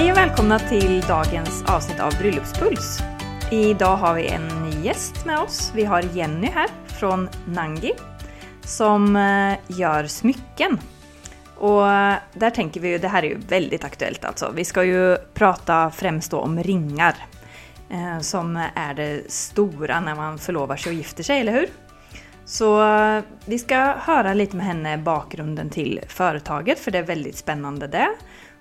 Hej och välkomna till dagens avsnitt av Bröllopspuls. Idag har vi en ny gäst med oss. Vi har Jenny här från Nangi som eh, gör smycken. Och där tänker vi ju, det här är ju väldigt aktuellt alltså. Vi ska ju prata främst då om ringar. Eh, som är det stora när man förlovar sig och gifter sig, eller hur? Så eh, vi ska höra lite med henne bakgrunden till företaget, för det är väldigt spännande det.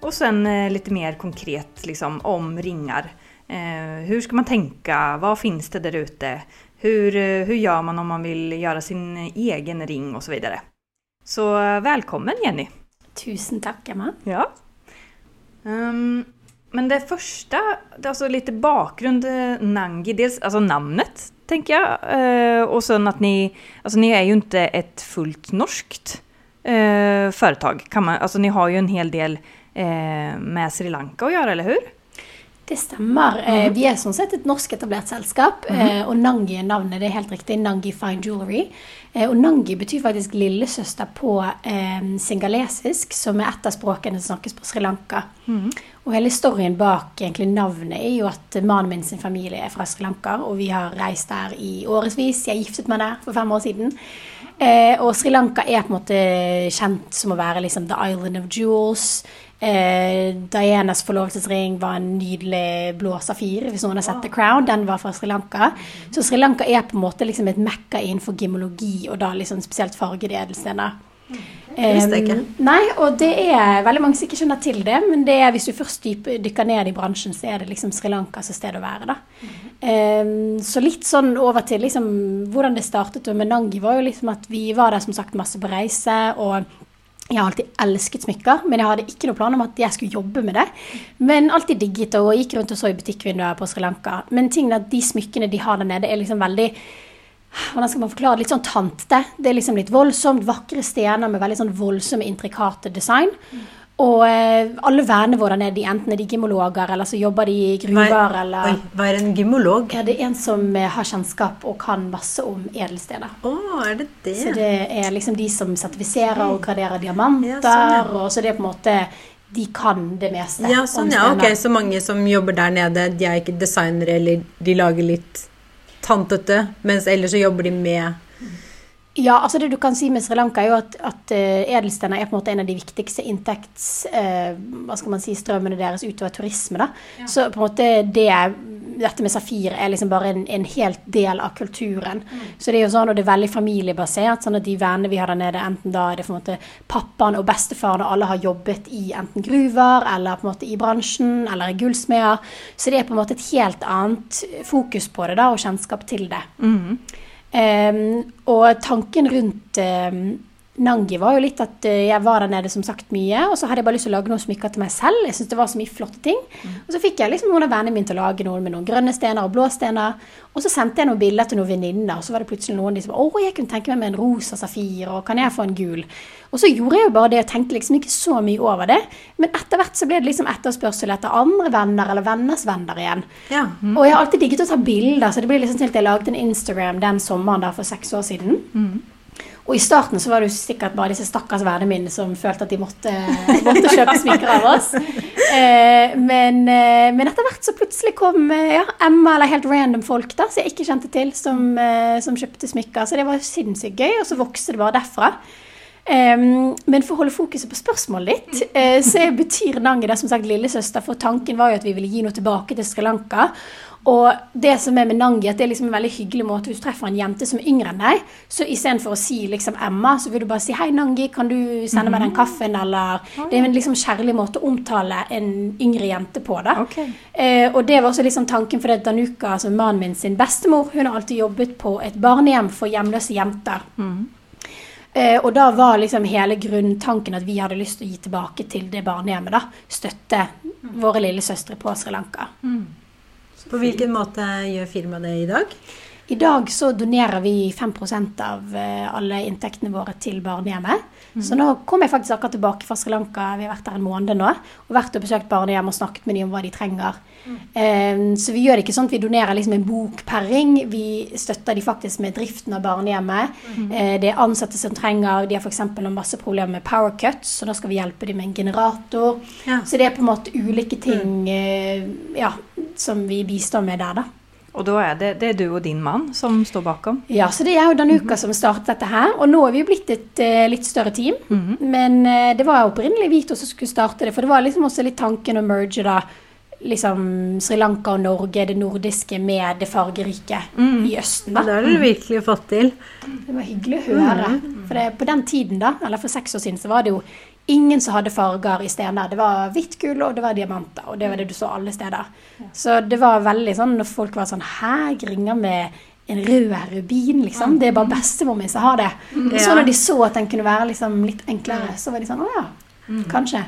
Och sen eh, lite mer konkret liksom, om ringar. Eh, hur ska man tänka? Vad finns det där ute? Hur, gjør hur gör man om man vill göra sin egen ring och så vidare. Så eh, välkommen Jenny! Tusen takk, Emma. Ja. Um, men det första, alltså lite bakgrund, eh, Nangi, dels alltså namnet tänker jag. Eh, och sen att ni, alltså ni är ju inte ett fullt norskt eh, företag. Kan man, alltså ni har ju en hel del eh, med Sri Lanka å gjøre, eller hur? Det stemmer. Eh, Vi er sånn sett et norsketablert selskap. eh, Og Nangi er navnet. Det er helt riktig. Nangi Fine Jewelry. Eh, Og Nangi betyr faktisk lillesøster på eh, singalesisk, som er et av språkene som snakkes på Sri Lanka. Og hele storyen bak egentlig navnet er jo at mannen min sin familie er fra Sri Lanka, og vi har reist der i årevis. Jeg giftet meg der for fem år siden. Eh, og Sri Lanka er på en måte kjent som å være liksom the island of jewels. Eh, Dianas forlovelsesring var en nydelig blå safir, hvis noen har sett The Crown. Den var fra Sri Lanka. Så Sri Lanka er på en måte liksom et mekka innenfor gemologi, og da liksom spesielt fargede edelstener. Eh, nei, og det er veldig mange som ikke kjenner til det, men det er, hvis du først dykker ned i bransjen, så er det liksom Sri Lanka som sted å være, da. Eh, så litt sånn over til liksom hvordan det startet med Nangi, var jo liksom at vi var der som sagt masse på reise, og jeg har alltid elsket smykker, men jeg hadde ikke noe plan om at jeg skulle jobbe med det. Men alltid digget og gikk rundt og så i butikkvinduer på Sri Lanka. Men tingen de smykkene de har der nede, er liksom veldig hvordan skal man forklare det? Litt sånn tante. Det er liksom litt voldsomt. Vakre stener med veldig sånn voldsomme, intrikate design. Og eh, alle vennene våre der nede, enten er de gymologer, eller så jobber de i gruver, er, eller oi, hva er en gymolog? ja, Det er en som eh, har kjennskap og kan masse om edelstener. Oh, er det det? Så det er liksom de som sertifiserer og graderer diamanter, Ja, sånn, ja. og så det er på en måte De kan det meste. Ja, sånn, ja, ok. Så mange som jobber der nede, de er ikke designere, eller de lager litt tantete, mens ellers så jobber de med Ja, altså det du kan si med Sri Lanka, er jo at, at eh, edelstener er på en måte en av de viktigste inntekts... eh, hva skal man si, strømmene deres utover turisme. da. Så på en måte det, dette med safir er liksom bare en, en helt del av kulturen. Så det er jo sånn, og det er veldig familiebasert. sånn at de vennene vi har der nede, enten da er det på en måte pappaen og bestefaren, og alle har jobbet i enten gruver eller på en måte i bransjen eller i gullsmeder. Så det er på en måte et helt annet fokus på det da, og kjennskap til det. Ehm, og tanken rundt Nangi var jo litt at eh, jeg var der nede som sagt mye, og så hadde jeg bare lyst til å lage noen smykker til meg selv. Jeg syntes det var så mye flotte ting. Og så fikk jeg liksom noen av vennene mine til å lage noen med noen grønne stener og blå stener. Og så sendte jeg noen bilder til noen venninner, og så var det plutselig noen de som Å, jeg kunne tenke meg med en rosa safir, og kan jeg få en gul? Og så gjorde jeg jo bare det, og tenkte liksom ikke så mye over det. Men etter hvert så ble det liksom etterspørsel etter andre venner, eller venners venner igjen. Ja. Og jeg har alltid digget å ta bilder, så det ble liksom til at jeg laget en Instagram den sommeren der for seks år siden. Og i starten så var det jo sikkert bare disse stakkars vennene mine som følte at de måtte, måtte kjøpe smykker av oss. Eh, men, eh, men etter hvert så plutselig kom eh, ja, Emma, eller helt random folk da, som jeg ikke kjente til, som, eh, som kjøpte smykker. Så det var sinnssykt gøy, og så vokste det bare derfra. Men for å holde fokuset på spørsmålet ditt, eh, så betyr Nangi det som sagt lillesøster, for tanken var jo at vi ville gi noe tilbake til Sri Lanka. Og det som er med Nangi, at det er liksom en veldig hyggelig måte hvis du treffer en jente som er yngre enn deg, så istedenfor å si liksom Emma, så vil du bare si hei, Nangi, kan du sende meg den kaffen, eller Det er en liksom kjærlig måte å omtale en yngre jente på, da. Okay. Eh, og det var også liksom tanken for det Danuka, altså mannen min sin bestemor, hun har alltid jobbet på et barnehjem for hjemløse jenter. Eh, og da var liksom hele grunntanken at vi hadde lyst til å gi tilbake til det barnehjemmet. da, Støtte våre lillesøstre på Sri Lanka. På hvilken måte gjør firmaet det i dag? I dag så donerer vi 5% av eh, alle inntektene våre til barnehjemmet. Så nå kom jeg faktisk akkurat tilbake fra Sri Lanka, vi har vært der en måned nå. Og vært og besøkt barnehjem og snakket med dem om hva de trenger. Eh, så vi gjør det ikke sånn at vi donerer liksom en bok per ring. Vi støtter de faktisk med driften av barnehjemmet. Eh, det er ansatte som trenger De har f.eks. masse problemer med power cuts, så da skal vi hjelpe dem med en generator. Ja. Så det er på en måte ulike ting eh, ja, som vi bistår med der, da. Och da er det, det er du og din mann som står bakom? Ja, så det er jo Danuka som startet dette her. Og nå er vi jo blitt et uh, litt større team. Men uh, det var opprinnelig Vito som skulle starte det. For det var liksom også litt tanken å merge da liksom Sri Lanka og Norge, det nordiske, med det fargerike i Østen. Da. det har du virkelig fått til. Det var hyggelig å høre. For det, på den tiden, da, eller for seks år siden, så var det jo ingen som hadde farger i stener. Det var hvitt gull, og det var diamanter. Og det var det du så alle steder. Så det var veldig sånn når folk var sånn Hæ, ringer med en rød rubin, liksom. Det er bare bestemor min som har det. Mm. så når de så at den kunne være liksom litt enklere, så var de sånn Å ja, kanskje.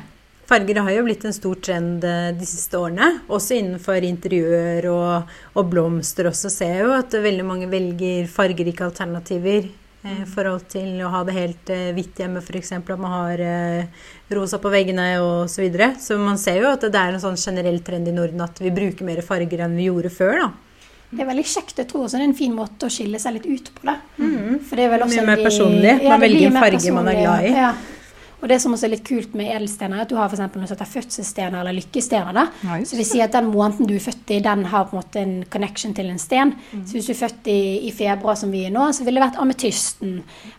Farger har jo blitt en stor trend eh, de siste årene. Også innenfor interiør og, og blomster også ser jeg jo at veldig mange velger fargerike alternativer. Eh, I forhold til å ha det helt eh, hvitt hjemme, f.eks. At man har eh, rosa på veggene osv. Så, videre. så man ser jo at det er en sånn generell trend i Norden at vi bruker mer farger enn vi gjorde før. da. Det er veldig kjekt. Jeg tror også det er en fin måte å skille seg litt ut på det. For det er vel også Mye mer personlig. Man velger en farge man er glad i. Ja. Og det som også er litt kult med edelstener, er at du har eksempel noe som heter fødselsstener eller lykkestener. da. Nice. så det vil si at den måneden du er født i, den har på en måte en connection til en sten. Mm. Så hvis du er født i, i februar, som vi er nå, så ville det vært ametysten.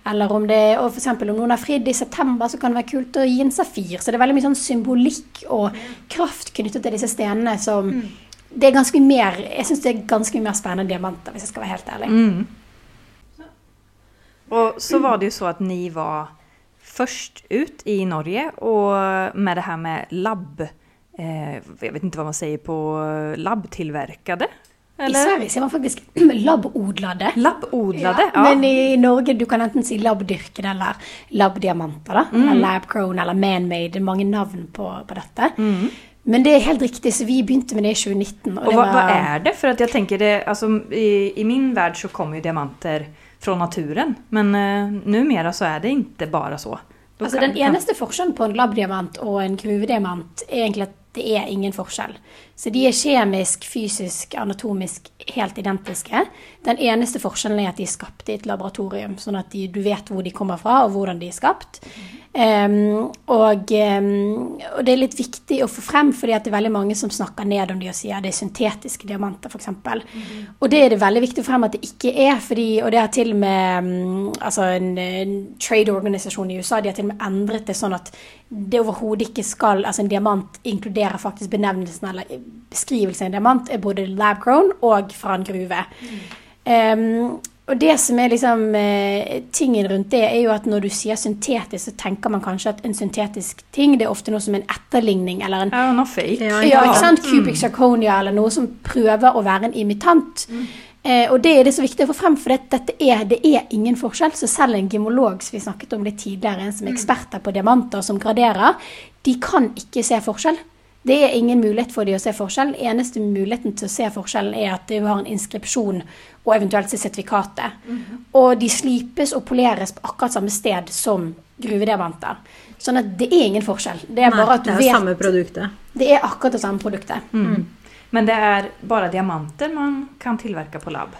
Eller om det, og eksempel om noen har fridd i september, så kan det være kult å gi en safir. Så det er veldig mye sånn symbolikk og kraft knyttet til disse stenene som Mm. det er ganske mer, Jeg syns det er ganske mye mer spennende enn diamanter, hvis jeg skal være helt ærlig. Mm. Og så var det jo så at ni var först ut i Norge og med det her med lab. eh, jeg vet ikke hva man sier på labbtillverkade? I Sverige sier man faktisk labbodlade. Labbodlade? Ja. Men i Norge du kan enten si labbdyrkede eller labdiamanter. da, Mm. Eller lab-grown eller man-made. Mange navn på, på dette. Mm. Men det er helt riktig, så vi begynte med det i 2019. Og, det hva, var- hva, er det? For jeg tenker tänker det, altså, i, i min verden så kommer jo diamanter från naturen. Men eh, numera så er det ikke bare så. Då Altså, den eneste forskjellen på en labdiamant og en gruvediamant er egentlig at det er ingen forskjell. Så de er kjemisk, fysisk, anatomisk helt identiske. Den eneste forskjellen er at de er skapt i et laboratorium, sånn at de, du vet hvor de kommer fra og hvordan de er skapt. Ehm, og, um, og det er litt viktig å få frem, fordi det er veldig mange som snakker ned om de og sier det er syntetiske diamanter, f.eks. Og det er det veldig viktig å få frem at det ikke er, fordi, og det har til og med um, altså en, en trade-organisasjon i USA de har til og med endret det sånn at det overhodet ikke skal altså En diamant inkluderer faktisk benevnelsen eller beskrivelsen av en diamant er både lab-grown og fra en gruve. Ehm, og det som er liksom eh, tingen rundt det, er jo at når du sier syntetisk, så tenker man kanskje at en syntetisk ting det er ofte noe som en etterligning eller en Ja, noe fake. Ja, ja, ikke sant? Cubic zirconia eller noe som prøver å være en imitant. Eh, og det er det så viktig å få frem, for det, dette er, det er ingen forskjell. Så selv en gemolog, som vi snakket om det tidligere, en som er eksperter på diamanter, som graderer, de kan ikke se forskjell. Det er ingen mulighet for de å se forskjell. Eneste muligheten til å se forskjellen er at du har en inskripsjon og eventuelt til sertifikatet. Og de slipes og poleres på akkurat samme sted som gruvediamanter. Sånn at det er ingen forskjell. Det er Nei, bare at du det er vet samme produktet. det er akkurat det samme produktet. Mm. Men det er bare diamanter man kan tilverke på lab?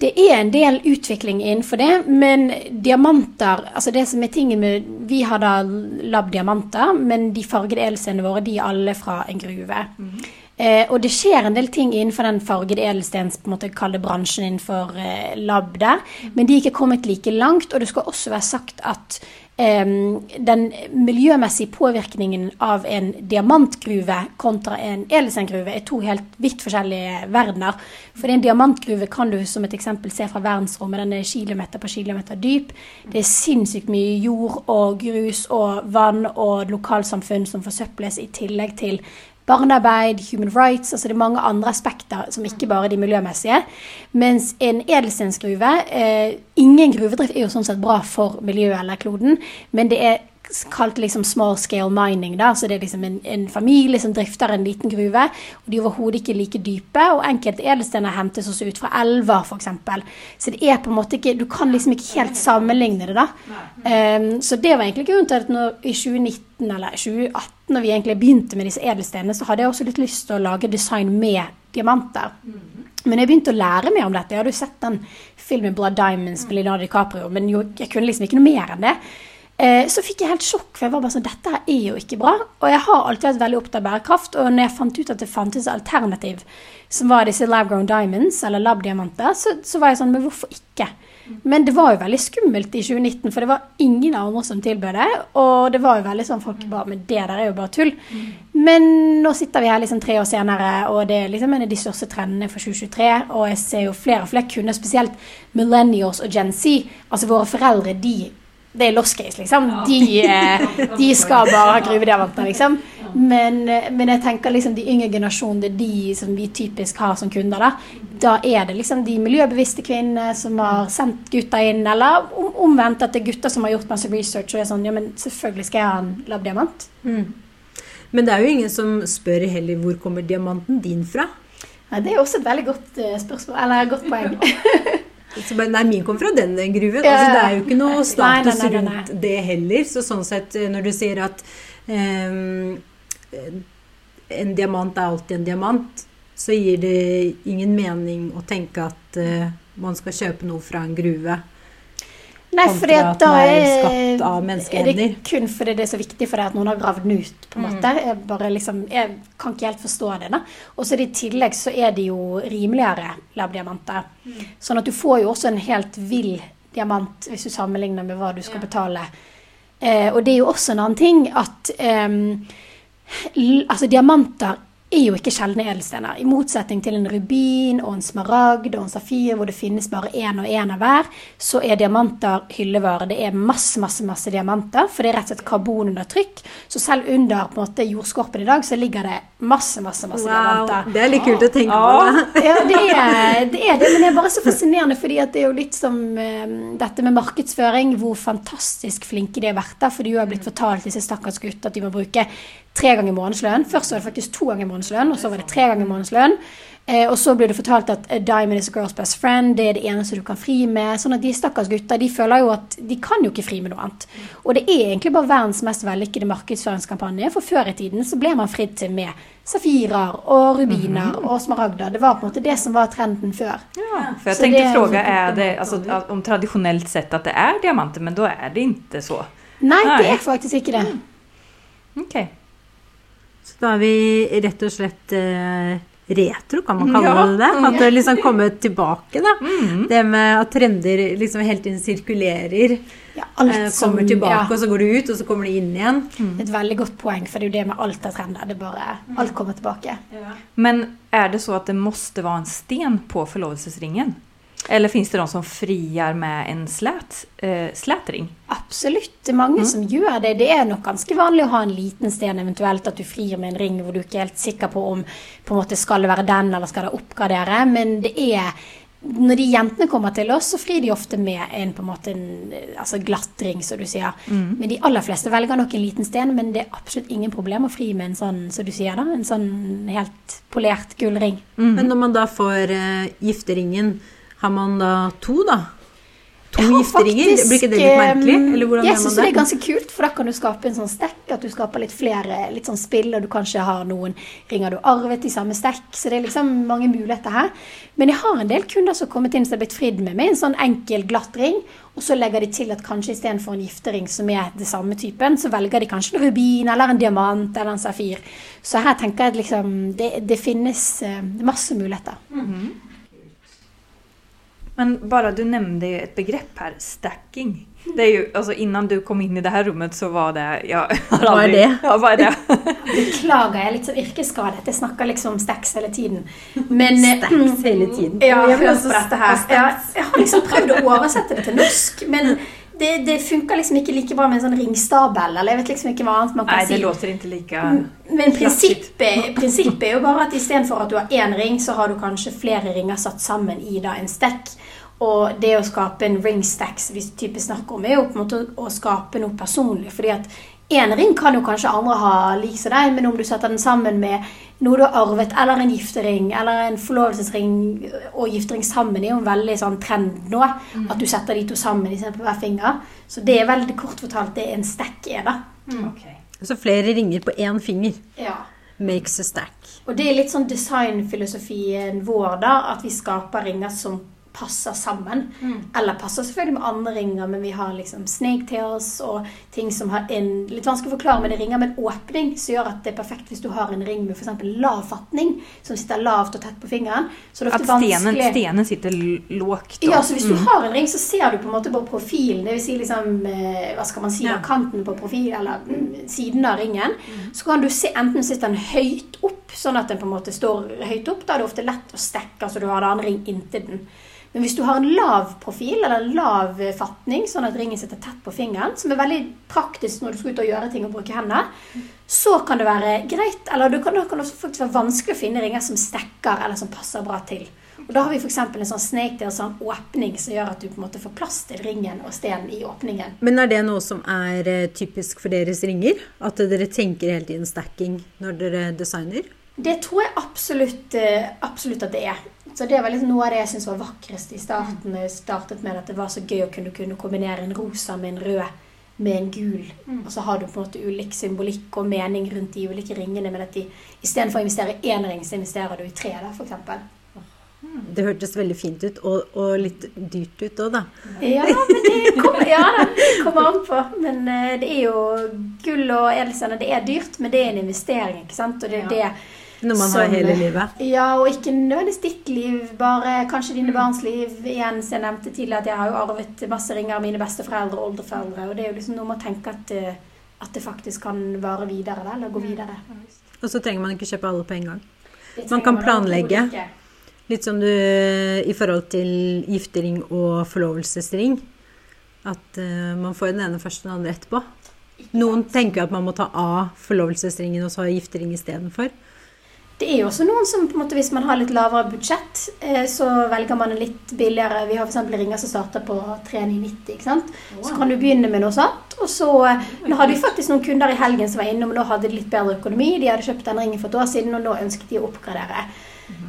Det er en del utvikling innenfor det, men diamanter altså det som er tingen med, Vi har da labbdiamanter, men de fargede edelstenene våre de er alle fra en gruve. Eh, og det skjer en del ting innenfor den fargede edelstens på en måte kalde bransjen innenfor eh, lab der, men de er ikke kommet like langt. Og det skal også være sagt at eh, den miljømessige påvirkningen av en diamantgruve kontra en edelstengruve er to helt vidt forskjellige verdener. For en diamantgruve kan du som et eksempel se fra verdensrommet. Den er kilometer på kilometer dyp. Det er sinnssykt mye jord og grus og vann og lokalsamfunn som forsøples, i tillegg til barnearbeid, human rights altså Det er mange andre aspekter som ikke bare er de miljømessige. Mens en edelstensgruve eh, Ingen gruvedrift er jo sånn sett bra for miljøet eller kloden, men det er kalt liksom small scale mining. da, så Det er liksom en, en familie som drifter en liten gruve. og De er overhodet ikke like dype. og Enkelte edelstener hentes også ut fra elver, f.eks. Så det er på en måte ikke, du kan liksom ikke helt sammenligne det. da. Um, så det var egentlig grunnen til at når, i 2019 eller 2018, når vi egentlig begynte med disse edelstenene, så hadde jeg også litt lyst til å lage design med diamanter. Men jeg begynte å lære mer om dette. Jeg hadde jo sett den filmen 'Blood Diamonds' med Leonardo DiCaprio, men jo, jeg kunne liksom ikke noe mer enn det. Eh, så fikk jeg helt sjokk, for jeg var bare sånn Dette her er jo ikke bra. Og jeg har alltid vært veldig opptatt av bærekraft, og når jeg fant ut at det fantes alternativ, som var disse lab-grown diamonds, eller lab-diamanter, så, så, var jeg sånn Men hvorfor ikke? Men det var jo veldig skummelt i 2019, for det var ingen andre som tilbød det. Og det var jo veldig sånn folk bare Men det der er jo bare tull. Men nå sitter vi her liksom tre år senere, og det er liksom en av de største trendene for 2023. Og jeg ser jo flere og flere kunder, spesielt millennials og Gen Z. Altså våre foreldre, de det er lost case, liksom. De, de skal bare ha gruvediamanter, liksom. Men, men, jeg tenker liksom de yngre generasjonene, de som vi typisk har som kunder, da, da er det liksom de miljøbevisste kvinnene som har sendt gutta inn, eller omvendt at det er gutter som har gjort masse research og er sånn Ja, men selvfølgelig skal jeg ha en labdiamant. Mm. Men det er jo ingen som spør heller hvor kommer diamanten din fra? Ja, det er også et veldig godt uh, spørsmål, eller godt poeng. Så bare, nei, min kom fra den gruven. Altså, det er jo ikke noe status nei, nei, nei, rundt det heller. Så sånn sett, eh, når du sier at um, en diamant er alltid en diamant, så gir det ingen mening å tenke at uh, man skal kjøpe noe fra en gruve. Nei, for da er, er det kun fordi det er så viktig for deg at noen har gravd den ut. på en mm. måte. Jeg, bare liksom, jeg kan ikke helt forstå det. da. Og så i tillegg så er det jo rimeligere labdiamanter. Mm. Sånn at du får jo også en helt vill diamant hvis du sammenligner med hva du skal betale. Eh, og det er jo også en annen ting at eh, altså diamanter er jo ikke sjeldne edelstener. I motsetning til en rubin og en smaragd og en safir, hvor det finnes bare én og én av hver, så er diamanter hyllevare. Det er masse, masse masse diamanter, for det er rett og slett karbon under trykk. Så selv under på en måte, jordskorpen i dag, så ligger det masse, masse masse wow, diamanter. Det er litt kult å tenke på. ja, det er, det er, det men det er bare så fascinerende, fordi det er jo litt som um, dette med markedsføring, hvor fantastisk flinke de har vært der, for de har blitt fortalt disse stakkars gutter at de må bruke tre ganger månedslønn. Først var det faktisk to ganger månedslønn, og så var det tre ganger månedslønn. Eh, og så blir det fortalt at a diamond is a girl's best friend, det er det eneste du kan fri med. Sånn at de stakkars gutta de føler jo at de kan jo ikke fri med noe annet. Og det er egentlig bare verdens mest vellykkede markedsføringskampanje, for før i tiden så ble man fridd til med safirer og rubiner mm -hmm. og smaragder. Det var på en måte det som var trenden før. Ja, for jeg så tenkte fråga er det altså, om tradisjonelt sett at det er diamanter, men da er det ikke så? Nei, Nei. det er faktisk ikke det. Okay. Så da er vi rett og slett eh, retro, kan man kalle ja. det det? At det liksom kommer tilbake, da. Mm. Det med at trender liksom hele tiden sirkulerer. Ja, alt eh, kommer som, tilbake, ja. og så går det ut, og så kommer det inn igjen. Mm. Et veldig godt poeng, for det er jo det med alt av trender. Det bare, Alt kommer tilbake. Men er det så at det måtte være en sten på forlovelsesringen? Eller finns det de som friar med en slät, eh, slätring? Absolutt, det er mange mm. som gjør det. Det er nok ganske vanlig å ha en liten sten, eventuelt at du frir med en ring hvor du ikke er helt sikker på om på en måte skal det være den, eller skal det oppgradere. Men det er når de jentene kommer til oss, så frir de ofte med en på en måte en, altså glattring, som du sier. Mm. Men de aller fleste velger nok en liten sten, men det er absolutt ingen problem å fri med en sånn, som du sier da, en sånn helt polert gullring. Mm. Men når man da får uh, gifteringen har man da to, da? To gifteringer? Blir ikke det litt merkelig? Hvordan jeg syns det? er ganske kult, for da kan du skape en sånn stekk. At du skaper litt flere litt sånn spill, og du kanskje har noen ringer du arvet i samme stekk. Så det er liksom mange muligheter her. Men jeg har en del kunder som har kommet inn som har blitt fridd med meg. en sånn enkel glatt ring. Og så legger de til at kanskje istedenfor en giftering som er det samme typen, så velger de kanskje en rubin eller en diamant eller en safir. Så her tenker jeg at liksom det, det finnes uh, masse muligheter. Mm -hmm. Men bara du nämnde ett begrepp här, stacking. Det är ju, alltså innan du kom inn i det her rommet så var det jag har aldrig, Hva er det? Ja, hva er det? Beklager, jeg er litt sånn yrkesskadet. Jeg snakker liksom stacks hele tiden. Men, stacks mm, hele tiden? Ja, jeg, jeg har liksom prøvd å oversette det til norsk, men det, det funker liksom ikke like bra med en sånn ringstabel. eller jeg vet liksom ikke hva annet man kan Nei, si. det låter ikke like Men prinsippet, prinsippet er jo bare at istedenfor at du har én ring, så har du kanskje flere ringer satt sammen i da en stekk. Og det å skape en ring stack som vi typisk snakker om, er jo på en måte å skape noe personlig. fordi at én ring kan jo kanskje andre ha lik som deg, men om du setter den sammen med noe du har arvet, eller en giftering, eller en forlovelsesring og giftering sammen, er jo en veldig sånn trend nå. Mm. At du setter de to sammen istedenfor hver finger. Så det er veldig kort fortalt det en stack er, da. Mm. Okay. Så flere ringer på én finger. Ja. Makes a stack. Og det er litt sånn designfilosofien vår, da. At vi skaper ringer som passer sammen. Mm. Eller passer selvfølgelig med andre ringer, men vi har liksom snaketails og ting som har en Litt vanskelig å forklare, men det ringer med en åpning som gjør at det er perfekt hvis du har en ring med f.eks. lav fatning, som sitter lavt og tett på fingeren. Så det er ofte at stenen, stenen sitter lågt? Ja, så hvis du mm. har en ring, så ser du på en måte på profilen, dvs. Si liksom, eh, hva skal man si, ja. kanten på profilen, eller mm, siden av ringen. Mm. Så kan du se enten sitter den høyt opp, sånn at den på en måte står høyt opp. Da er det ofte lett å stekke, så du har en annen ring inntil den. Men hvis du har en lav profil eller en lav fatning, sånn at ringen sitter tett på fingeren, som er veldig praktisk når du skal ut og gjøre ting og bruke hendene, så kan det være greit, eller det kan, det kan også faktisk være vanskelig å finne ringer som stekker eller som passer bra til. Og Da har vi f.eks. en sånn snake en sånn åpning som gjør at du på en måte får plass til ringen og stenen i åpningen. Men er det noe som er eh, typisk for deres ringer? At dere tenker hele tiden stacking når dere designer? Det tror jeg absolutt, eh, absolutt at det er. Så det var liksom noe av det jeg syntes var vakrest i starten. Jeg startet med at det var så gøy å kunne, kunne kombinere en rosa med en rød med en gul. Mm. Og så har du på en måte ulik symbolikk og mening rundt de ulike ringene. Men at de istedenfor å investere i én ring, så investerer du i tre, da, f.eks. Det hørtes veldig fint ut, og, og litt dyrt ut òg, da. Ja, men det kommer, ja, det kommer an på. Men uh, det er jo gull og edelstener. Det er dyrt, men det er en investering, ikke sant. Og det er ja. det når man som, har hele livet? Ja, og ikke nødvendigvis ditt liv, bare kanskje dine mm. barns liv. Igjen, som jeg nevnte tidligere, at jeg har jo arvet masse ringer av mine besteforeldre og oldeforeldre. Og det er jo liksom noe med å tenke at, eh, at det faktisk kan vare videre, eller gå videre. Og så trenger man ikke kjøpe alle på en gang. Man kan planlegge. Litt som du i forhold til giftering og forlovelsesring. At uh, man får den ene først, den andre etterpå. Noen tenker at man må ta av forlovelsesringen og så ha giftering istedenfor. Det er jo også noen som på en måte, hvis man har litt lavere budsjett, eh, så velger man en litt billigere Vi har f.eks. ringer som starter på 3990. ikke sant? Så kan du begynne med noe sånt. Og så eh, Nå hadde vi faktisk noen kunder i helgen som var innom, og nå hadde de litt bedre økonomi. De hadde kjøpt den ringen for et år siden, og nå ønsket de å oppgradere.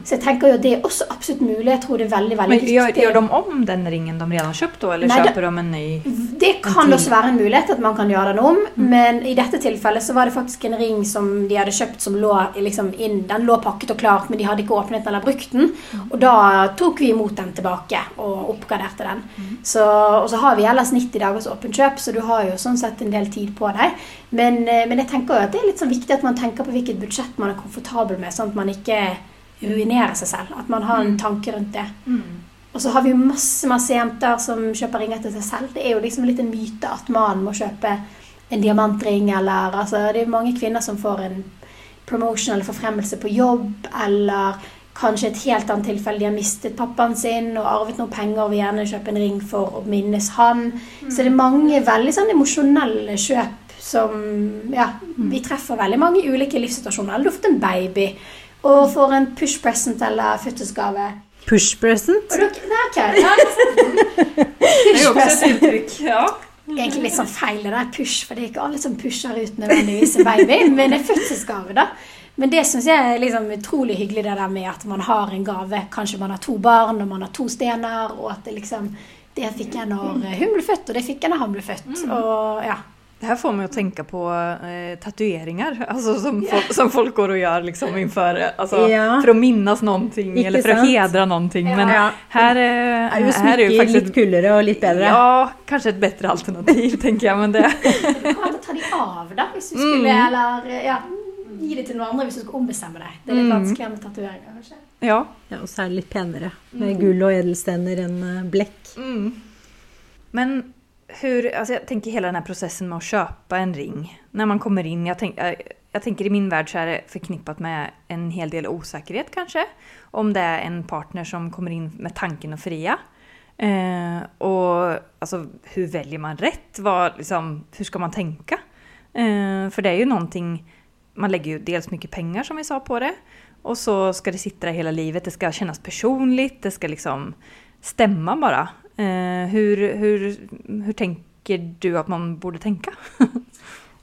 Så jeg tenker jo det er også absolutt mulig. Jeg tror det er veldig veldig Men gjør, gjør de om den ringen de allerede har kjøpt, da, eller Nei, kjøper de en ny? Det kan også være en mulighet at man kan gjøre den om, mm. men i dette tilfellet så var det faktisk en ring som de hadde kjøpt som lå liksom inn, Den lå pakket og klart, men de hadde ikke åpnet den eller brukt den. Mm. Og da tok vi imot den tilbake og oppgraderte den. Mm. Så, og så har vi ellers 90 dagers åpent kjøp, så du har jo sånn sett en del tid på deg. Men, eh, men jeg tenker jo at det er litt sånn viktig at man tenker på hvilket budsjett man er komfortabel med, sånn at man ikke ruinere seg selv. At man har en mm. tanke rundt det. Mm. Og så har vi jo masse masse jenter som kjøper ringer til seg selv. Det er jo liksom litt en myte at mannen må kjøpe en diamantring, eller altså Det er mange kvinner som får en promotion eller forfremmelse på jobb, eller kanskje et helt annet tilfelle de har mistet pappaen sin og arvet noen penger og vil gjerne kjøpe en ring for å minnes han. Mm. Så det er mange veldig sånn emosjonelle kjøp som Ja, mm. vi treffer veldig mange ulike livssituasjoner. Eller du har fått en baby og får en push present eller fødselsgave. Push present? Nei, okay. ja, push present. Ja. Egentlig litt sånn feil det der push, for det er ikke alle som pusher ut nødvendigvis en baby, men en fødselsgave, da. Men det syns jeg er liksom utrolig hyggelig, det der med at man har en gave. Kanskje man har to barn, og man har to stener, og at det liksom Det fikk jeg når hun ble født, og det fikk jeg når han ble født. Mm. Og ja. Det här får mig å tenke på eh, tatueringar alltså som, yeah. folk, som folk går og gjør liksom inför, alltså, yeah. for å minnes noe eller for å hedre noe. någonting. Ja. Men her, här, eh, är ju här är ju faktiskt lite kulare och lite bättre. Ja, kanskje et bedre alternativ tenker jeg. Men det... Du kan ta de av da, hvis du skulle, mm. eller ja, gi det til noen andre hvis du skal ombestemme deg. Det er litt mm. vanskeligere med tatoveringer, kanskje. Ja. ja, og så er det litt penere med mm. gull og edelstener enn eh, blekk. Mm. Men hur, alltså jag tänker hela den här processen med att köpa en ring. När man kommer in, jag, tänk, jag tänker i min värld så är det förknippat med en hel del osäkerhet kanske. Om det är en partner som kommer in med tanken att fria. Eh, och alltså, hur väljer man rätt? Vad, liksom, hur ska man tänka? Eh, för det är ju någonting, man lägger ju dels mycket pengar som vi sa på det. Och så ska det sitta där hela livet, det ska kännas personligt, det ska liksom stämma bara. Eh, hur, hur, hur tänker du at man borde tenke?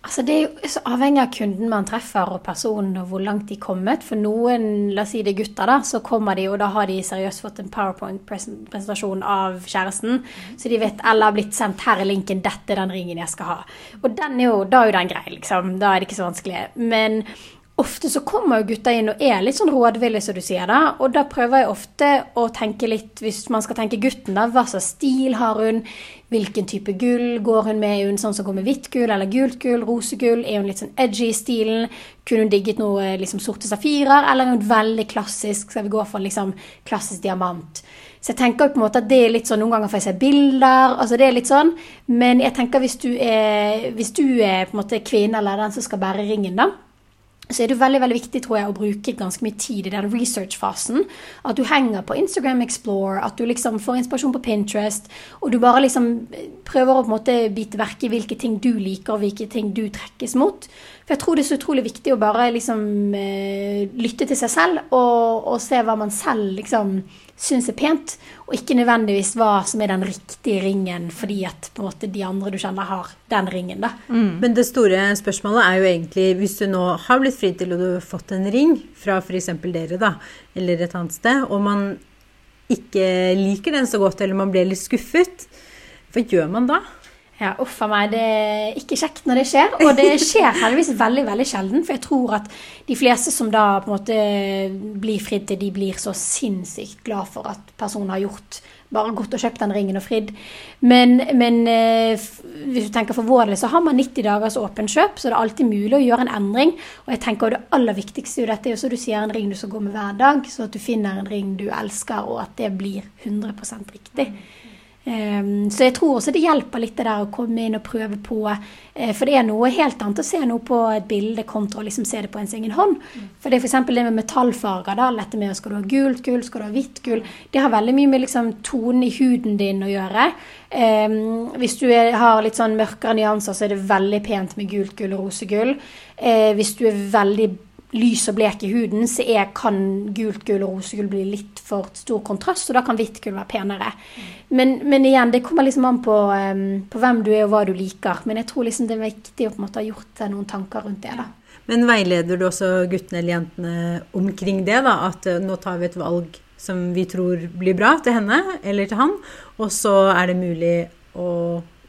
Altså Det er jo så avhengig av kunden man treffer og personen og hvor langt de er kommet. For noen, la oss si det er gutter, da, så kommer de, og da har de seriøst fått en powerpoint-presentasjon av kjæresten. Så de vet eller har blitt sendt 'her er linken, dette er den ringen jeg skal ha'. Og den er jo, da er jo den grei, liksom. Da er det ikke så vanskelig. Men ofte så kommer jo gutta inn og er litt sånn rådville, som du sier. da, Og da prøver jeg ofte å tenke litt, hvis man skal tenke gutten, da, hva slags stil har hun? Hvilken type gull går hun med? Er hun sånn som går med hvitt gull eller gult gull? Rosegull? Er hun litt sånn edgy i stilen? Kunne hun digget noe liksom sorte safirer? Eller er hun veldig klassisk? Skal vi gå for en liksom klassisk diamant? Så jeg tenker på en måte at det er litt sånn, Noen ganger får jeg se bilder. altså det er litt sånn, Men jeg tenker hvis du er, hvis du er på en måte kvinne eller den som skal bære ringen, da, så er det veldig veldig viktig tror jeg, å bruke ganske mye tid i den research-fasen. At du henger på Instagram Explore, at du liksom får inspirasjon på Pinterest. Og du bare liksom prøver å på en måte bite verke i hvilke ting du liker, og hvilke ting du trekkes mot. For jeg tror det er så utrolig viktig å bare liksom uh, lytte til seg selv, og, og se hva man selv liksom syns er pent, og ikke nødvendigvis hva som er den riktige ringen fordi at på en måte de andre du kjenner, har den ringen. da. Mm. Men det store spørsmålet er jo egentlig, hvis du nå har blitt fri til og du har fått en ring fra f.eks. dere, da, eller et annet sted, og man ikke liker den så godt, eller man blir litt skuffet, hva gjør man da? Ja, uff a meg. Det er ikke kjekt når det skjer. Og det skjer heldigvis veldig veldig sjelden. For jeg tror at de fleste som da på en måte blir fridd til, de blir så sinnssykt glad for at personen har gjort bare gått og kjøpt den ringen og fridd. Men, men eh, hvis du tenker for vår del, så har man 90 dagers åpent kjøp, så det er alltid mulig å gjøre en endring. Og jeg tenker det aller viktigste i dette er jo du sier en ring du skal gå med hver dag, så at du finner en ring du elsker, og at det blir 100% riktig. Um, så jeg tror også det hjelper litt det der å komme inn og prøve på. Uh, for det er noe helt annet å se noe på et bilde kontra å liksom se det på ens egen hånd. For det er f.eks. det med metallfarger. da, Dette med skal du ha gult gull, skal du ha hvitt gull. Det har veldig mye med liksom tonen i huden din å gjøre. Um, hvis du har litt sånn mørkere nyanser, så er det veldig pent med gult gull og rosegull. Uh, hvis du er veldig lys og blek i huden, så er, kan gult gull og rosegull bli litt for stor kontrast, og da kan hvitt gull være penere. Men, men, igjen, det kommer liksom an på, um, på, hvem du er og hva du liker. Men jeg tror liksom det er viktig å på en måte ha gjort noen tanker rundt det. da. Men veileder du også guttene eller jentene omkring det? da, At uh, nå tar vi et valg som vi tror blir bra til henne eller til han, og så er det mulig å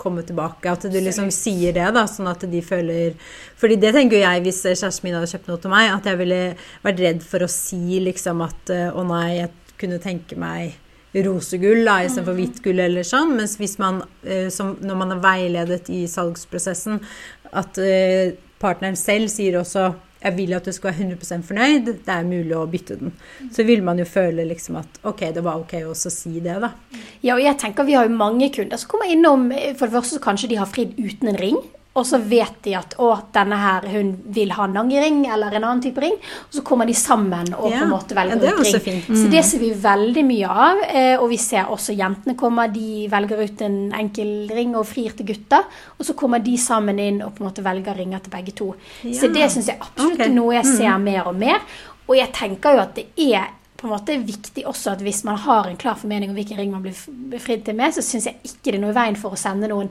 komme tilbake. At du liksom sier det, da, sånn at de føler Fordi det tenker jeg hvis kjæresten min hadde kjøpt noe til meg, at jeg ville vært redd for å si liksom at å nei, jeg kunne tenke meg rosegull da, istedenfor hvitt gull eller sånn. Mens hvis man, eh, som når man er veiledet i salgsprosessen, at eh, partneren selv sier også jeg vil at du skal være 100% fornøyd, det er mulig å bytte den. Så vil man jo føle liksom at ok, det var ok å si det, da. Ja, og jeg tenker vi har jo mange kunder som kommer innom For det første så kanskje de har fridd uten en ring. Og så vet de at å, denne her, hun vil ha en nangering eller en annen type ring. Og så kommer de sammen og ja. på en måte velger ja, ut ring. Mm. Så det ser vi veldig mye av. Eh, og vi ser også jentene kommer, de velger ut en enkel ring og frir til gutter. Og så kommer de sammen inn og på en måte velger ringer til begge to. Ja. Så det syns jeg absolutt okay. er noe jeg ser mm. mer og mer. Og jeg tenker jo at det er på en måte viktig også at hvis man har en klar formening om hvilken ring man blir befridd til med, så syns jeg ikke det er noe i veien for å sende noen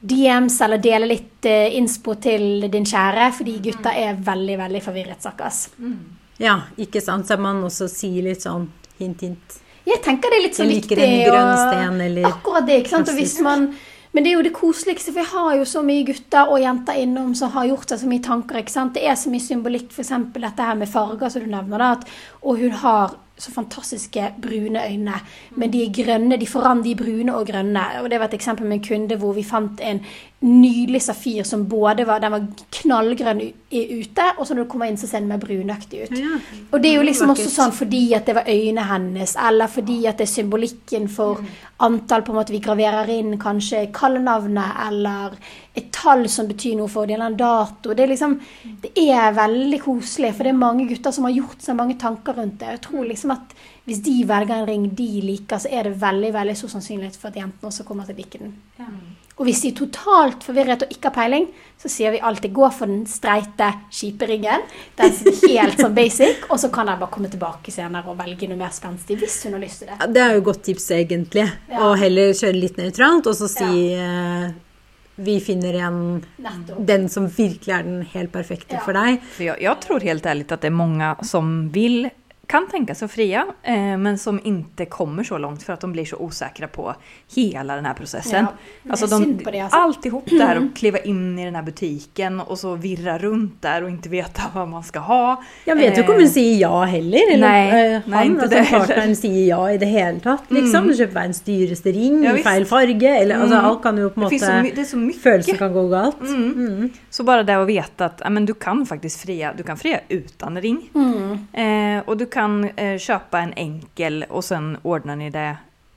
DMs eller dele litt uh, inspo til din kjære, fordi gutta er veldig, veldig forvirret, stakkars. Mm. Ja, ikke sant. Så man også sier litt sånn hint, hint. Jeg tenker det er litt så viktig. Sten, eller Akkurat det, ikke sant. Og hvis man men det er jo det koseligste, for jeg har jo så mye gutter og jenter innom som har gjort seg så mye tanker. ikke sant? Det er så mye symbolikk, f.eks. dette her med farger, som du nevner. da, at, Og hun har så fantastiske brune øyne. Men de er grønne. De forandrer de brune og grønne. Og Det var et eksempel med en kunde hvor vi fant en nydelig safir som både var, den var knallgrønn ute, og så når du kommer inn, så ser den mer brunaktig ut. Ja, og det er jo liksom også sånn fordi at det var øynene hennes, eller fordi at det er symbolikken for mm. antall på en måte vi graverer inn, kanskje kallenavnet, eller et tall som betyr noe for dem, eller en dato. Det er liksom, det er veldig koselig, for det er mange gutter som har gjort seg mange tanker rundt det. Jeg tror liksom at hvis de velger en ring de liker, så er det veldig veldig stor sannsynlighet for at jentene også kommer til å like den. Ja. Og hvis de er totalt forvirret og ikke har peiling, så sier vi alltid gå for den streite, kjipe. Den som er helt sånn basic, og så kan jeg bare komme tilbake senere og velge noe mer spenstig hvis hun har lyst til det. Ja, det er jo godt tips, egentlig. Ja. Å heller kjøre litt nøytralt, og så si ja. vi finner igjen den som virkelig er den helt perfekte Ja. for deg. Jeg, jeg jag tror helt ærlig at det er mange som vill, kan tenke seg fria, eh, men som inte kommer så långt för att de blir så osäkra på hela den här processen. Ja, det alltså på det, alltså. Alltihop det här att kliva in i den här butiken och så virra runt där och inte veta vad man ska ha. Jeg vet jo ikke om hun sier ja heller. Eller eh, han, ikke altså det heller. partneren sier ja i det hele tatt. Liksom. Du kjøper en dyreste ring Ja, i feil farge. Eller, altså, alt kan jo på en Det, så, måte det är så mycket. Følelser kan gå galt. Mm. Så bare det å vite at ja, men du kan faktisk fria, du kan fria uten ring. Eh, og du kan eh, kjøpe en enkel og så ordner ni det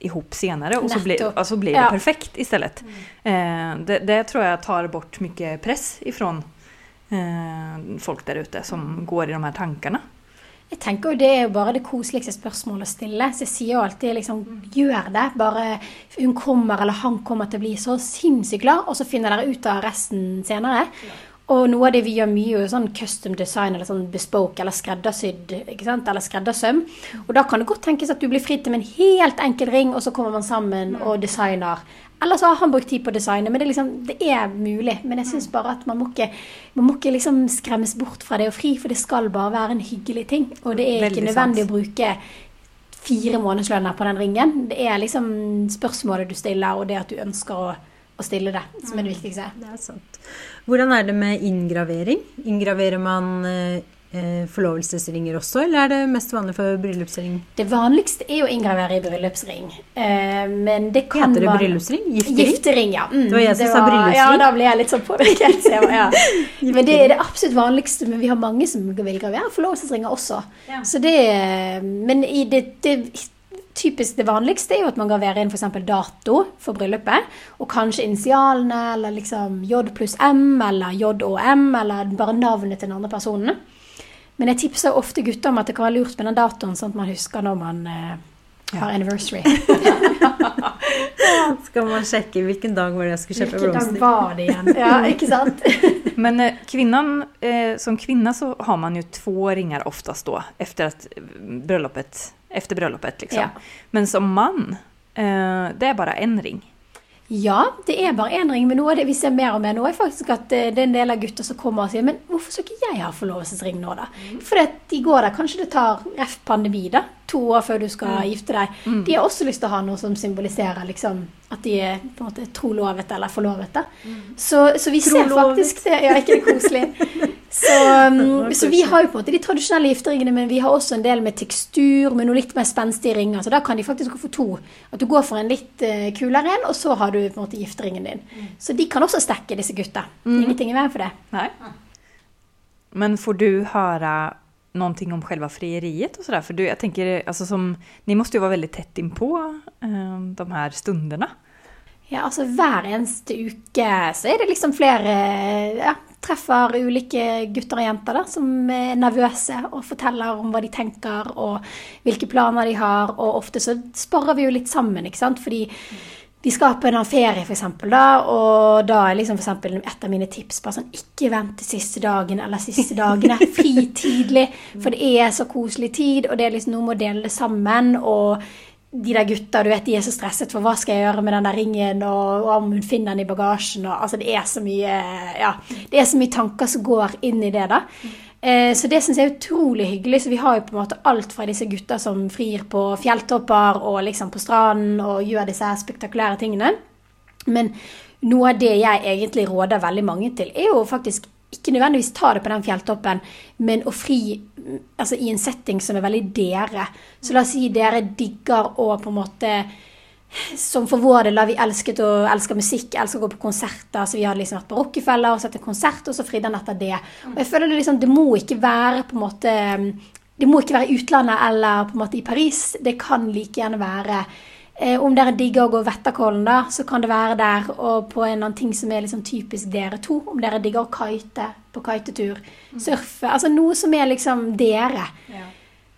ihop senere og så blir, og så blir Ja. det perfekt istället. Eh, det, det tror jeg tar bort mye press ifrån eh, folk der ute som går i de her tankene. Jeg tenker jo Det er jo bare det koseligste spørsmålet å stille. Så jeg sier jo alltid liksom, gjør det. Bare hun kommer eller han kommer til å bli så sinnssykt glad, og så finner dere ut av resten senere. Og noe av det vi gjør mye, er sånn custom design eller sånn bespoke eller skreddersydd. ikke sant? Eller skreddersøm. Og da kan det godt tenkes at du blir fridd til med en helt enkel ring, og så kommer man sammen og designer. Eller så har han brukt tid på å designe. Men det liksom, det er mulig. Men jeg syns bare at man må ikke, man må ikke liksom skremmes bort fra det å fri, for det skal bare være en hyggelig ting. Og det er ikke nødvendig å bruke fire månedslønner på den ringen. Det er liksom spørsmålet du stiller, og det at du ønsker å, å stille det, som er det viktigste. Det er sant. Hvordan er det med inngravering? Inngraverer man eh, eh, forlovelsesringer også, eller er det mest vanlig for bryllupsring? Det vanligste er å inngravere i bryllupsring. Eh, men det kan Heter det man- bryllupsring? Giftering? Giftering, ja. Mm, Det var jeg som sa bryllupsring. Ja, da ble jeg litt sånn påvirket. så Ja. Men det er det absolutt vanligste. Men vi har mange som vil gravere forlovelsesringer også. Ja. Så det, men i det, det typisk det vanligste er jo at man graverer inn f.eks. dato for bryllupet. Og kanskje initialene, eller liksom J pluss M, eller J og M, eller bare navnet til den andre personen. Men jeg tipser ofte gutter om at det kan være lurt med den datoen, sånn at man husker når man eh, har anniversary. Skal man sjekke hvilken dag var det jeg skulle kjøpe Hvilken dag var det igjen? Ja, ikke sant? Men eh, kvinnan, eh, som kvinne så har man jo to ringer oftest da, efter at bryllupet bröllopet, efter bröllopet liksom. Ja. Men som man, eh, det är bara en ring. Ja, det er bare én ring, men noe av det vi ser mer og mer nå, er faktisk at eh, det er en del av gutter som kommer og sier Men hvorfor skal ikke jeg ha forlovelsesring nå, da? Mm. at de går der, kanskje det tar ref pandemi, da. To år før du skal gifte deg. De har også lyst til å ha noe som symboliserer liksom at de er på en måte trolovet eller forlovet. da. Så, så vi ser Trolovet. faktisk det. Ja, ikke det koselig? Så, um, så vi har jo på en måte de tradisjonelle gifteringene, men vi har også en del med tekstur, med noe litt mer spenstige ringer. Så da kan de faktisk få to. At du går for en litt eh, kulere en, og så har du på en måte gifteringen din. Så de kan også stekke, disse gutta. Ingenting i veien for det. Nej. Men får du höra någonting om själva frieriet och sådär? För du, jag tänker, alltså som, ni måste ju vara väldigt tätt inpå eh, de här stunderna. Ja, altså Hver eneste uke så er det liksom flere ja, Treffer ulike gutter og jenter da, som er nervøse og forteller om hva de tenker og hvilke planer de har. Og ofte så sparer vi jo litt sammen, ikke sant. Fordi de skal på en ferie, for eksempel, da, og da er liksom for eksempel et av mine tips bare sånn Ikke vent til siste dagen eller siste dagene. Fri tidlig, for det er så koselig tid, og det er liksom noe med å dele det sammen. og de der gutta, du vet, de er så stresset for hva skal jeg gjøre med den der ringen, og, og om hun finner den i bagasjen, og altså det er så mye, ja, det er så mye tanker som går inn i det da. Eh, så det synes jeg er utrolig hyggelig, så vi har jo på en måte alt fra disse gutta som frir på fjelltopper og liksom på stranden og gjør disse her spektakulære tingene. Men noe av det jeg egentlig råder veldig mange til, er jo faktisk ikke nødvendigvis ta det på den fjelltoppen, men å fri altså i en setting som er veldig dere. Så la oss si dere digger å på en måte som for vår del, da vi elsket å elsker musikk, elsker å gå på konserter. Så vi hadde liksom vært på Rockefeller og sett en konsert, og så fridde han etter det. Og jeg føler det liksom, det må ikke være på en måte Det må ikke være i utlandet eller på en måte i Paris. Det kan like gjerne være om dere digger å gå Vetterkollen, da, så kan det være der. Og på en annen ting som er liksom typisk dere to. Om dere digger å kite på kitetur. Surfe. Altså noe som er liksom dere.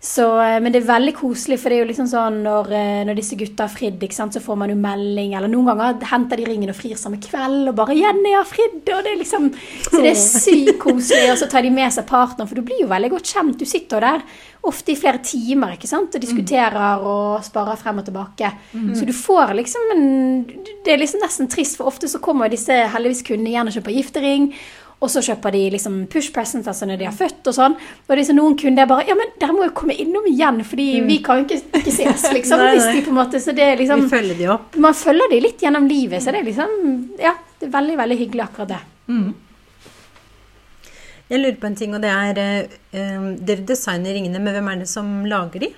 Så, eh, men det er veldig koselig, for det er jo liksom sånn når, eh, når disse gutta har fridd, sant, så får man jo melding, eller noen ganger henter de ringen og frir samme kveld, og bare 'Jenny har fridd', og det er liksom Så det er sykt koselig, og så tar de med seg partneren, for du blir jo veldig godt kjent. Du sitter jo der ofte i flere timer ikke sant, og diskuterer og sparer frem og tilbake. Mm. Så du får liksom en Det er liksom nesten trist, for ofte så kommer disse heldigvis kundene igjen og kjøper giftering. Og så kjøper de liksom push presents altså når de har født og sånn. Og det så noen kunder bare Ja, men dere må jo komme innom igjen, fordi vi kan jo ikke, ikke ses, liksom. Mm. Nei, nei. de måte Så det er liksom Vi følger de opp. Man følger de litt gjennom livet, så det er liksom Ja, det er veldig, veldig hyggelig akkurat det. Mm. Jeg lurer på en ting, og det er eh, eh, Dere designer ringene, men hvem er det som lager de?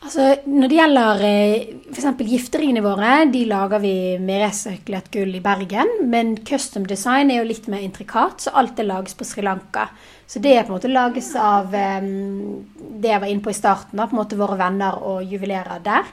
Altså, Når det gjelder eh, f.eks. gifteringene våre, de lager vi med resirkulert gull i Bergen. Men custom design er jo litt mer intrikat, så alt det lages på Sri Lanka. Så det er på en måte lages av um, det jeg var inne på i starten, da, på en måte våre venner og juvelerer der.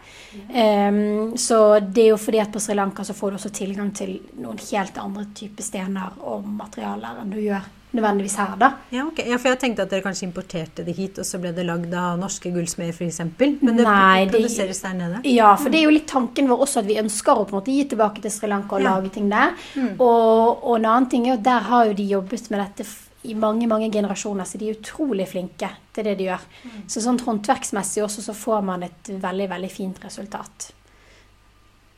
Um, så det er jo fordi at på Sri Lanka så får du også tilgang til noen helt andre typer stener og materialer enn du gjør nødvendigvis her, da. Ja, okay. ja, for jeg tenkte at dere kanskje importerte det hit, og så ble det lagd av norske gullsmeder f.eks. Men det Nei, det- produseres der nede? Ja, for det er jo litt tanken vår også at vi ønsker å på en måte gi tilbake til Sri Lanka og Ja. lage ting der. Og, og en annen ting er jo at der har jo de jobbet med dette i mange mange generasjoner, så de er utrolig flinke til det de gjør. Så sånn håndverksmessig også så får man et veldig, veldig fint resultat.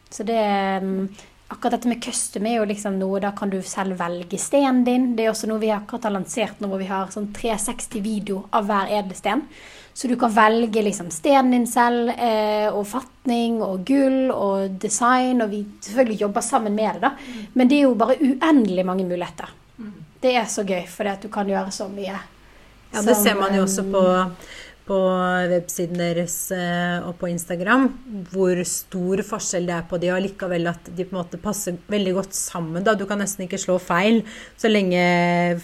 Så det mm, Akkurat dette med custom er jo liksom noe Da kan du selv velge stenen din. Det er også noe vi akkurat har lansert nå, hvor vi har sånn 360 video av hver edelsten. Så du kan velge liksom stenen din selv, eh, og fatning og gull og design. Og vi selvfølgelig jobber sammen med det, da. Men det er jo bare uendelig mange muligheter. Det er så gøy, for du kan gjøre så mye. Ja, det ser man jo også på, på websiden deres eh, og på Instagram, hvor stor forskjell det er på de, og likevel at de på en måte passer veldig godt sammen. Da. Du kan nesten ikke slå feil. Så lenge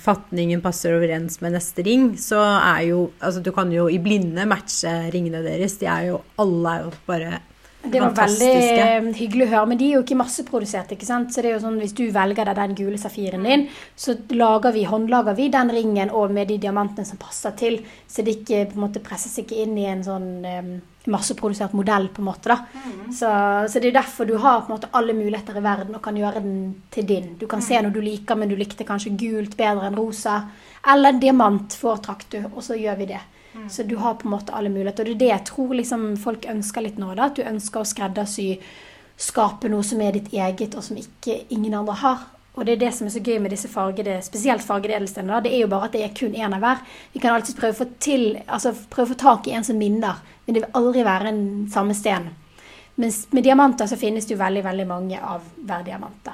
fatningen passer overens med neste ring, så er jo Altså, du kan jo i blinde matche ringene deres. De er jo Alle er jo bare Det var veldig hyggelig å høre, men de er jo ikke masseprodusert. ikke sant? Så det er jo sånn, Hvis du velger deg den gule safiren din, så lager vi, håndlager vi den ringen og med de diamantene som passer til. Så det ikke på en måte presses ikke inn i en sånn um, masseprodusert modell. på en måte da. Så, så det er derfor du har på en måte alle muligheter i verden og kan gjøre den til din. Du kan se noe du liker, men du likte kanskje gult bedre enn rosa. Eller diamant foretrakk du, og så gjør vi det. Så du har på en måte alle muligheter. Og det er det jeg tror liksom folk ønsker litt nå. da, At du ønsker å skreddersy, skape noe som er ditt eget, og som ikke ingen andre har. Og det er det som er så gøy med disse fargede, spesielt fargede edelstenene. da, Det er jo bare at det er kun én av hver. Vi kan alltid prøve å få til, altså prøve å få tak i en som minner, men det vil aldri være en samme sten. Mens med diamanter så finnes det jo veldig, veldig mange av hver diamant.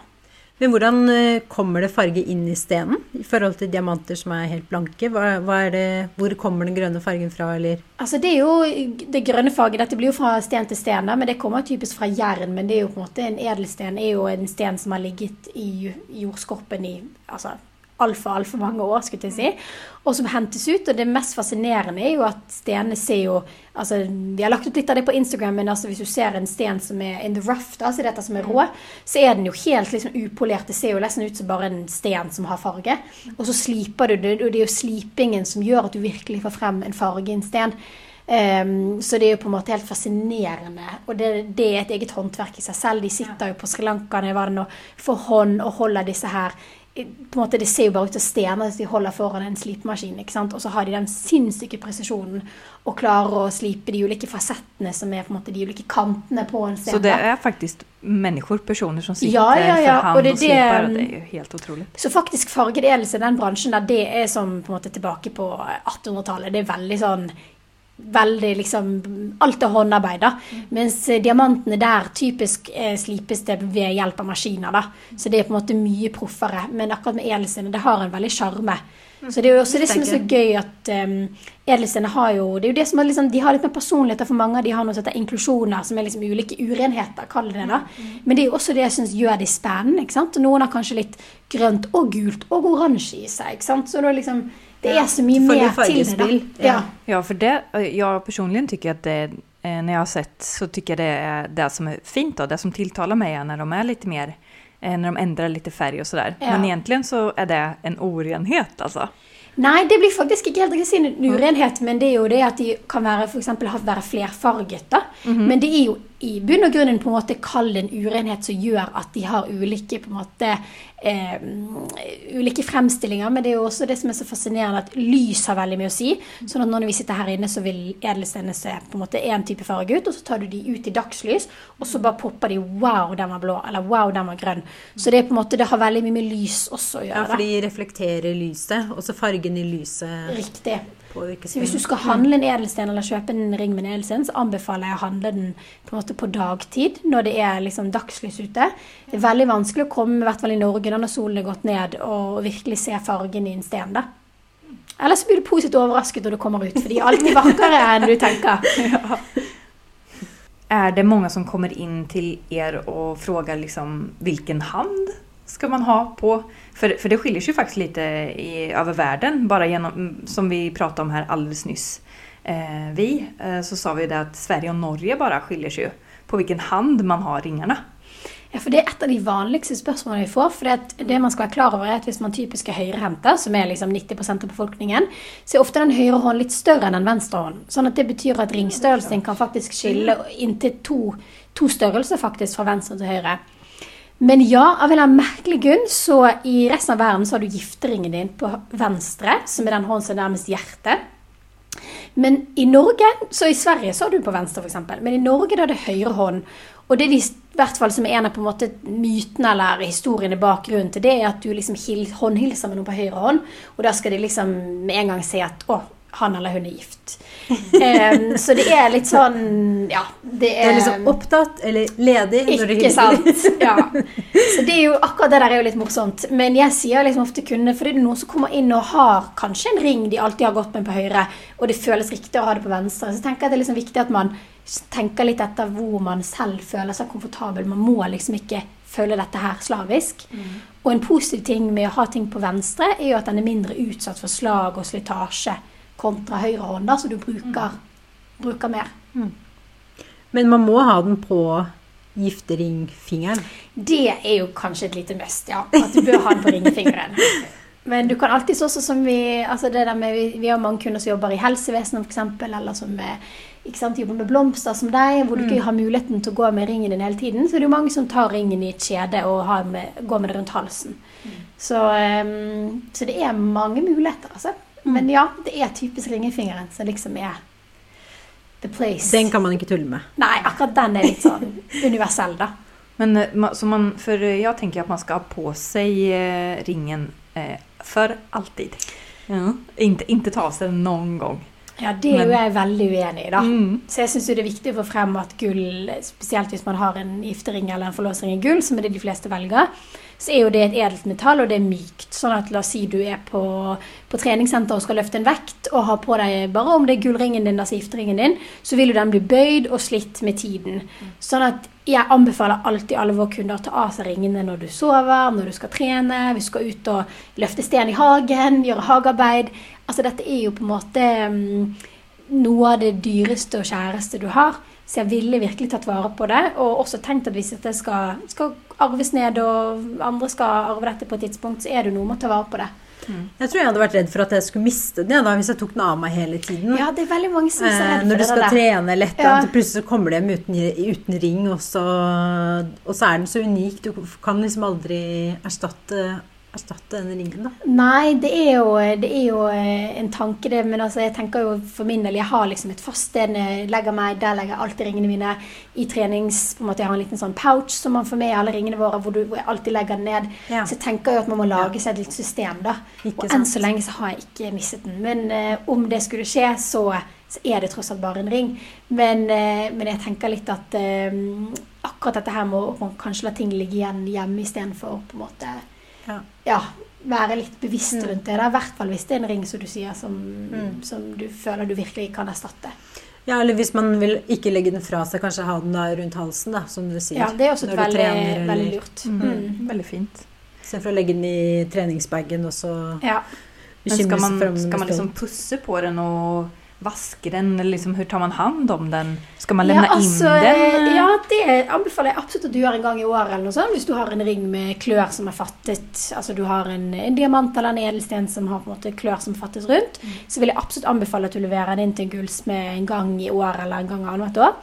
Men hvordan eh, kommer det farge inn i stenen i forhold til diamanter som er helt blanke? Hva, hva det, hvor kommer den grønne fargen fra, eller? Altså Det er jo det grønne farget. Dette blir jo fra sten til sten, da, men det kommer typisk fra jern. Men det er jo på en måte en edelsten er jo en sten som har ligget i jordskorpen i altså, altfor altfor mange år, skulle jeg si. Og som hentes ut. Og det mest fascinerende er jo at stenene ser jo altså Vi har lagt ut litt av det på Instagram, men altså hvis du ser en sten som er in the rough, da, så dette som er rå, så er den jo helt liksom upolert. Det ser jo nesten ut som bare en sten som har farge. Og så sliper du det, og det er jo slipingen som gjør at du virkelig får frem en farge i en sten. Um, så det er jo på en måte helt fascinerende. Og det, det er et eget håndverk i seg selv. De sitter jo på Sri Lanka når jeg var der nå, for hånd og holder disse her på en måte Det ser jo bare ut som stener som de holder foran en slipemaskin. ikke sant? Og så har de den sinnssyke presisjonen og klarer å slipe de ulike fasettene som er på en måte de ulike kantene på en stener. Så det er faktisk mennesker, personer som sitter Ja, ja, ja, for hand og, det og sliper? det- det er jo helt utrolig. Så faktisk fargedelelse, den bransjen der, det er som på en måte tilbake på 1800-tallet. Det er veldig sånn Veldig liksom Alt er håndarbeid, da. Mens eh, diamantene der typisk eh, slipes det ved hjelp av maskiner, da. Så det er på en måte mye proffere. Men akkurat med edelstener, det har en veldig sjarme. Så det er jo også det som er så gøy at um, edelstener har jo Det er jo det som er liksom, De har litt mer personligheter for mange. De har noe som heter inklusjoner, som er liksom ulike urenheter, kall det det. da. Men det er jo også det jeg syns gjør de spennende. ikke sant? Noen har kanskje litt grønt og gult og oransje i seg. ikke sant? Så det er liksom det er så mye mer til det. ja. Ja. for det, jeg personlig tycker att det, når när jag har sett, så tycker jag det är det som är fint då, det som tilltalar mig är när de är lite mer, når när de ändrar lite färg och sådär. Ja. Men egentligen så är det en orenhet alltså. Nei, det blir faktisk ikke helt riktig en urenhet, men det er jo det at de kan være, for eksempel, være flerfarget. da. Men det er jo i bunn og grunn på en måte kall en urenhet som gjør at de har ulike måte eh, ulike fremstillinger. Men det er jo også det som er så fascinerende, at lys har veldig mye å si. Sånn at når vi sitter her inne, så vil edelstenene se på en måte én type farge ut, og så tar du de ut i dagslys, og så bare popper de 'wow, den var blå', eller 'wow, den var grønn'. Så det er på en måte, det har veldig mye med lys også å gjøre. Ja, for de reflekterer lyset. Også fargen i lyset Riktig. Så hvis du skal handle en edelsten eller kjøpe en ring med en edelsten, så anbefaler jeg å handle den på en måte på dagtid, når det er liksom dagslys ute. Det er veldig vanskelig å komme, i hvert fall i Norge, da når solen er gått ned, og virkelig se fargen i en sten. da. Eller så blir du positivt overrasket når du kommer ut, for de er alltid vakrere enn du tenker. Er det mange som kommer inn til dere og spør liksom hvilken hand ska man ha på? För, för det skiljer sig jo faktiskt lite i, över världen, bara genom, som vi pratade om här alldeles nyss. Eh, vi, eh, så sa vi det att Sverige og Norge bare skiljer seg på hvilken hand man har ringene. Ja, for Det er et av de vanligste spørsmålene vi får. for det, det man skal være klar over er at Hvis man typisk er høyrehendte, som er liksom 90% av befolkningen, så er ofte den høyre hånden litt større enn den venstre hånden. Sånn at det betyr at ringstørrelsen kan faktisk skille inntil to, to størrelser faktisk fra venstre til høyre. Men ja, av en eller annen merkelig grunn, så i resten av verden så har du gifteringen din på venstre, som er den hånden som er nærmest hjertet. Men i Norge, så i Sverige så har du på venstre f.eks., men i Norge da er det høyre hånd. Og det de, i hvert fall som er en av på en måte mytene eller historiene bak grunnen til det, er at du liksom hil, håndhilser med noen på høyre hånd, og da skal de liksom med en gang si at å, han eller hun er gift. Em, så det er litt sånn Ja, det Det er er liksom opptatt eller ledig når du ikke sant? Ja. Så det er jo, akkurat det der er jo litt morsomt. Men jeg sier liksom ofte kundene fordi det er noen som kommer inn og har kanskje en ring de alltid har gått med på høyre, og det føles riktig å ha det på venstre, så tenker jeg at det er liksom viktig at man tenker litt etter hvor man selv føler seg komfortabel. Man må liksom ikke føle dette her slavisk. Og en positiv ting med å ha ting på venstre, er jo at den er mindre utsatt for slag og slitasje kontra høyre hånd, da, så du bruker, bruker mer. Men man må ha den på gifteringfingeren. Det er jo kanskje et lite must, ja. At du bør ha den på ringfingeren. Men du kan alltid sånn som vi altså det der med, vi, vi har mange kunder som jobber i helsevesenet f.eks., eller som eh, ikke sant, jobber med blomster som deg, hvor du ikke har muligheten til å gå med ringen din hele tiden. Så det er jo mange som tar ringen i et kjede og har med, går med det rundt halsen. Så, um, så det er mange muligheter, altså. Men ja, det er typisk ringefingeren som liksom er the place. Den kan man ikke tulle med. Nei, akkurat den er litt sånn universell, da. Men eh, så man, for jeg tenker at man skal ha på sig eh, ringen eh, for alltid. Ja. Inte, ikke ta av seg den noen gang. Ja, det er jo jeg veldig uenig i, da. Mm. Så jeg syns det er viktig å få frem at gull, spesielt hvis man har en giftering eller en forlåsring i gull, som er det de fleste velger, så er jo det et edelt metall, og det er mykt. Sånn at la oss si du er på, på treningssenter og skal løfte en vekt, og har på deg bare om det er gullringen din, altså gifteringen din, så vil jo den bli bøyd og slitt med tiden. Sånn at jeg anbefaler alltid alle våre kunder å ta av seg ringene når du sover, når du skal trene, hvis du skal ut og løfte sten i hagen, gjøre hagearbeid. Altså dette er jo på en måte mm, noe av det dyreste og kjæreste du har. Så jeg ville virkelig tatt vare på det, og også tenkt at hvis dette skal, skal arves ned, og andre skal arve dette på et tidspunkt, så er det noe med å ta vare på det. Jeg tror jeg hadde vært redd for at jeg skulle miste den ja, da, hvis jeg tok den av meg hele tiden. Ja, det er veldig mange som er så Eh, det. når du skal det, trene eller et Ja. plutselig så kommer du hjem uten, uten ring, og så, og så er den så unik. Du kan liksom aldri erstatte, erstatte den ringen, da. Nei, det er, jo, det er jo eh, en tanke, det. Men altså, jeg tenker jo for min del, jeg har liksom et fast sted jeg legger meg. Der legger jeg alltid ringene mine. I trenings på en måte, Jeg har en liten sånn pouch som man får med i alle ringene våre, hvor, du, hvor jeg alltid legger den ned. Ja. Så jeg tenker jo at man må lage seg et litt system, da. Ikke Og sant? enn så lenge så har jeg ikke mistet den. Men uh, om det skulle skje, så, så er det tross alt bare en ring. Men, uh, men jeg tenker litt at uh, akkurat dette her må man kanskje la ting ligge igjen hjemme istedenfor på en måte Ja. være litt bevisst Mm. rundt det. I hvert fall hvis det er en ring som du sier som, Mm. som du føler du virkelig kan erstatte. Ja, eller hvis man vil ikke legge den fra seg, kanskje ha den da rundt halsen, da, som du sier. Ja, Det er også et veldig, trener, veldig lurt. Mm. Mm. Väldigt fint. Istedenfor å legge den i treningsbagen og så Ja. Bekymre seg for man, om den ska man liksom pusse på den och vaske den? Eller liksom, hvordan tar man hand om den? Skal man lämna ja, altså, inn den? Ja, det anbefaler jeg absolutt at du gjør en gang i året. eller noe sånt, Hvis du har en ring med klør som er fattet, altså du har en, en diamant eller en edelsten som har på en måte klør som fattes rundt, så vil jeg absolutt anbefale at du leverer den inn til en gullsmed en gang i året eller en gang annethvert år.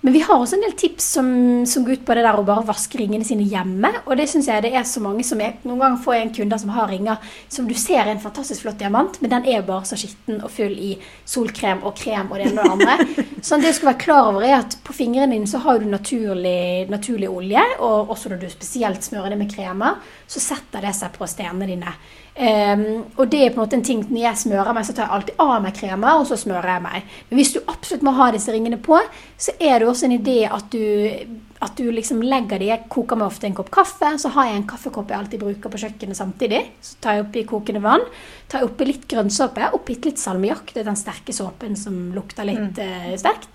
Men vi har også en del tips som, som går ut på det der å bare vaske ringene sine hjemme. Og det syns jeg det er så mange som er Noen ganger får jeg en kunde som har ringer som du ser er en fantastisk flott diamant, men den er bare så skitten og full i solkrem og krem og det ene og det andre. Så det du skal være klar over, er at på fingrene dine så har du naturlig, naturlig olje, og også når du spesielt smører det med kremer, så setter det seg på stenene dine. Um, og det er på en måte en ting Når jeg smører meg, så tar jeg alltid av meg kremer, og så smører jeg meg. Men hvis du absolutt må ha disse ringene på, så er det også en idé at du, at du liksom legger de Jeg koker meg ofte en kopp kaffe, så har jeg en kaffekopp jeg alltid bruker på kjøkkenet samtidig. Så tar jeg oppi kokende vann, tar jeg oppi litt grønnsåpe og bitte litt salmiakk. Det er den sterke såpen som lukter litt mm. uh, sterkt.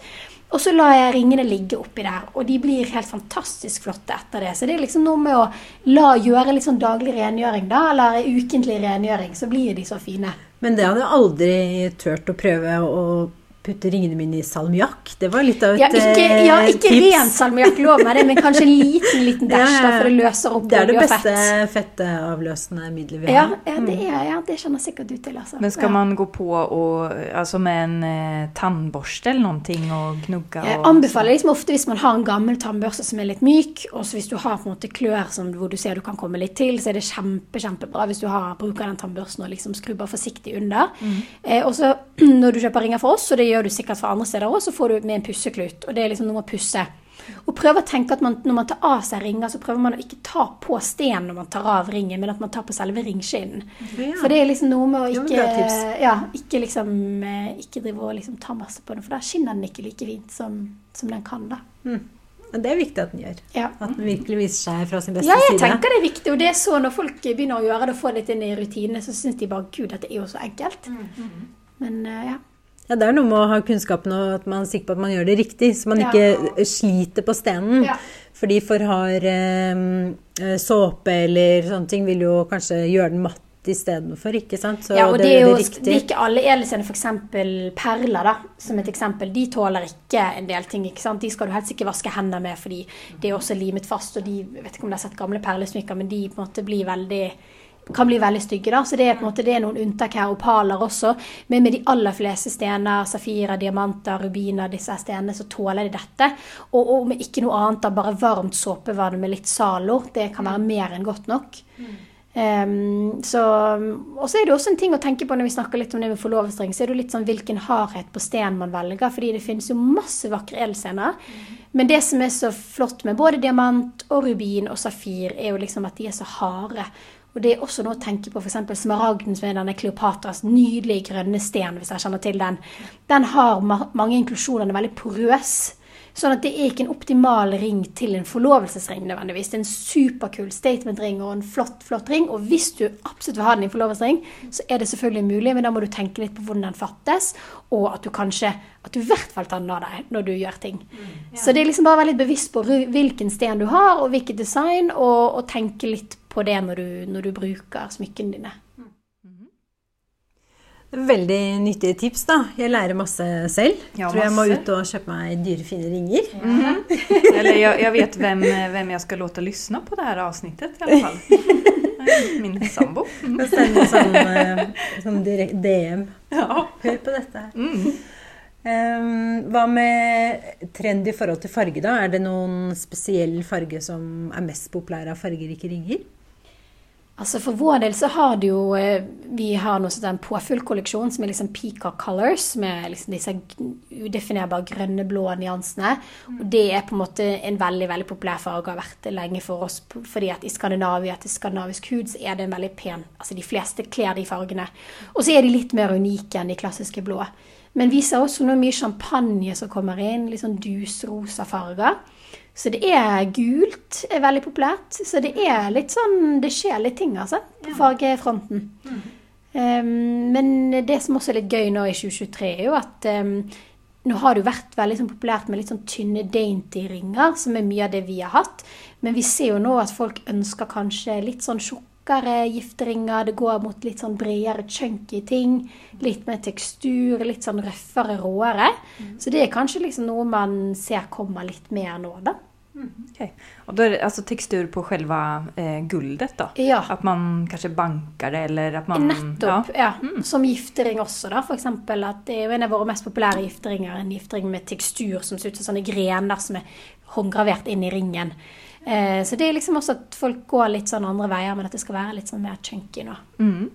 Og så lar jeg ringene ligge oppi der, og de blir helt fantastisk flotte etter det. Så det er liksom noe med å la gjøre litt sånn daglig rengjøring, da, eller ukentlig rengjøring, så blir de så fine. Men det hadde jeg aldri turt å prøve å putte ringene mine i salmiakk. Det var litt av et ja, ikke, ja, eh, ikke tips. ren salmiakk, lov meg det, men kanskje en liten liten dash, da, for det løser opp Det er det olje og beste fett. fetteavløsende middelet vi har. ja, det, er, ja, det kjenner sikkert du til. Altså. Men skal ja. man gå på og, altså med en eh, tannborste eller noen ting og knugge? Jeg anbefaler liksom ofte hvis man har en gammel tannbørste som er litt myk, og så hvis du har på en måte klør som, hvor du ser du kan komme litt til, så er det kjempe, kjempebra hvis du har, bruker den tannbørsten og liksom skrubber forsiktig under. Eh, og så når du kjøper ringer for oss, og det gjør du sikkert fra andre steder òg, så får du med en pusseklut. Og det er liksom noe å pusse. Og prøve å tenke at man, når man tar av seg ringer, så prøver man å ikke ta på stenen når man tar av ringen, men at man tar på selve ringskinnen. Ja. For det er liksom noe med å ikke, ja, ikke liksom eh, ikke drive og liksom ta masse på den, for da skinner den ikke like fint som, som den kan, da. Mm. det er viktig at den gjør. Ja. At den virkelig viser seg fra sin beste side. Ja, jeg side. tenker det er viktig, og det er så når folk begynner å gjøre det og få det inn i rutinene, så syns de bare gud, dette er jo så enkelt. Men eh, ja. Ja, Det er noe med å ha kunnskapen og at man er sikker på at man gjør det riktig, så man Ja. ikke sliter på stenen. Ja. Fordi for hard eh, såpe eller sånne ting vil jo kanskje gjøre den matt istedenfor, ikke sant? Så ja, og det, det er jo det det er ikke alle edelstener, f.eks. perler, da, som et eksempel, de tåler ikke en del ting. ikke sant? De skal du helst ikke vaske hendene med, fordi det er også limet fast. Og de jeg vet ikke om dere har sett gamle perlesmykker, men de på en måte blir veldig kan bli veldig stygge. da, så Det er på en måte, det er noen unntak her, opaler også. Men med de aller fleste stener, safirer, diamanter, rubiner, disse stenene, så tåler de dette. Og, og med ikke noe annet da, bare varmt såpevann med litt Zalo. Det kan være mer enn godt nok. Um, så, og så er det også en ting å tenke på når vi snakker litt om det med forlovelsesring, så er det litt sånn hvilken hardhet på sten man velger, fordi det finnes jo masse vakre edelstener. Men det som er så flott med både diamant og rubin og safir, er jo liksom at de er så harde. Og det er også noe å tenke på f.eks. smaragden, som er denne Kleopatras nydelige grønne sten, hvis jeg kjenner til den. Den har ma mange inklusjoner, den er veldig porøs. Sånn at det er ikke en optimal ring til en forlovelsesring nødvendigvis. Det er en superkul statement-ring og en flott, flott ring. Og hvis du absolutt vil ha den i forlovelsesring, så er det selvfølgelig mulig, men da må du tenke litt på hvordan den fattes, og at du kanskje at du i hvert fall tar den av deg når du gjør ting. Så det er liksom bare å være litt bevisst på hvilken sten du har, og hvilket design, og, og tenke litt på det når du, når du bruker smykkene dine. Veldig nyttige tips, da. Jeg lærer masse selv. Ja, Tror jeg må ut og kjøpe meg dyre, fine ringer. Eller jeg, jeg vet hvem, hvem, jeg skal låte lyssna på det her avsnittet i alle fall. Min sambo. Mm. Og sende sånn, eh, sånn direkt DM. Ja. Hør på dette her. Mm. Um, hva med trend i forhold til farge, da? Er det noen spesiell farge som er mest populær av fargerike ringer? Altså For vår del så har det jo eh, Vi har noe sånn påfyllkolleksjon som er liksom peacock colors, med liksom disse udefinerbare grønne-blå nyansene. Og det er på en måte en veldig veldig populær farge og har vært det lenge for oss. Fordi at i Skandinavia, til skandinavisk hud, så er det en veldig pen Altså de fleste kler de fargene. Og så er de litt mer unike enn de klassiske blå. Men vi ser også noe mye champagne som kommer inn. Litt sånn dusrosa farger. Så det er gult er veldig populært. Så det er litt sånn Det skjer litt ting, altså, på fargefronten. Um, men det som også er litt gøy nå i 2023, er jo at um, nå har det jo vært veldig sånn populært med litt sånn tynne dainty-ringer, som er mye av det vi har hatt. Men vi ser jo nå at folk ønsker kanskje litt sånn tjukke mørkere gifteringer. Det går mot litt sånn bredere, chunky ting. Litt mer tekstur, litt sånn røffere, råere. Så det er kanskje liksom noe man ser kommer litt mer nå, da. Mm. Okay. Og da er det altså tekstur på selve eh, guldet da? Ja. At man kanskje banker det eller at man... Nettopp. Ja. Som giftering også, da. For eksempel at det er en av våre mest populære gifteringer. En giftering med tekstur som ser ut som sånne grener som er håndgravert inn i ringen. Eh, så det er liksom også at folk går litt sånn andre veier, men at det skal være litt sånn mer chunky nå. Mm.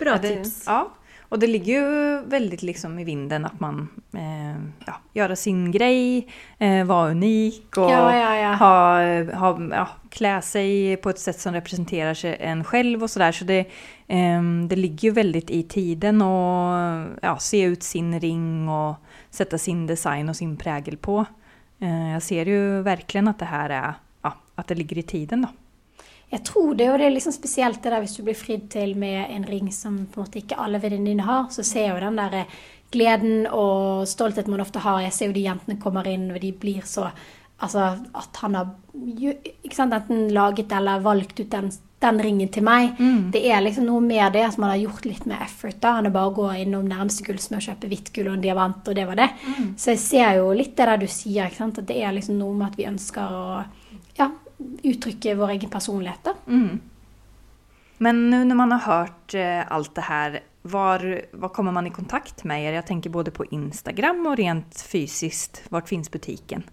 Bra det, tips. Ja, Og det ligger jo veldig liksom i vinden at man eh, ja, gjør sin grei, eh, var unik og Ja, ja, ja. Ha, ha, ja, klä seg på et sett som representerer seg en og så der. Så det, eh, det ligger jo veldig i tiden å ja, se ut sin ring og sette sin design og sin pregel på. Eh, jag ser jo virkelig at det her er, ja, at det ligger i tiden da. Jeg tror det, og det er liksom spesielt det der hvis du blir fridd til med en ring som på en måte ikke alle venninnene dine har, så ser jeg jo den der eh, gleden og stoltheten man ofte har. Jeg ser jo de jentene kommer inn, og de blir så Altså at han har ikke sant, enten laget eller valgt ut den, den ringen til meg. Det er liksom noe med det at man har gjort litt mer effort da, enn å bare gå innom nærmeste gullsmed og kjøpe hvitt gull og en diamant, og det var det. Så jeg ser jo litt det der du sier, ikke sant, at det er liksom noe med at vi ønsker å ja, uttrykke vår egen personlighet. da. Mm. Men nå når man har hørt alt det her, var, var kommer man i kontakt med Jeg tenker både på Instagram og rent fysisk. Hvor finnes butiken?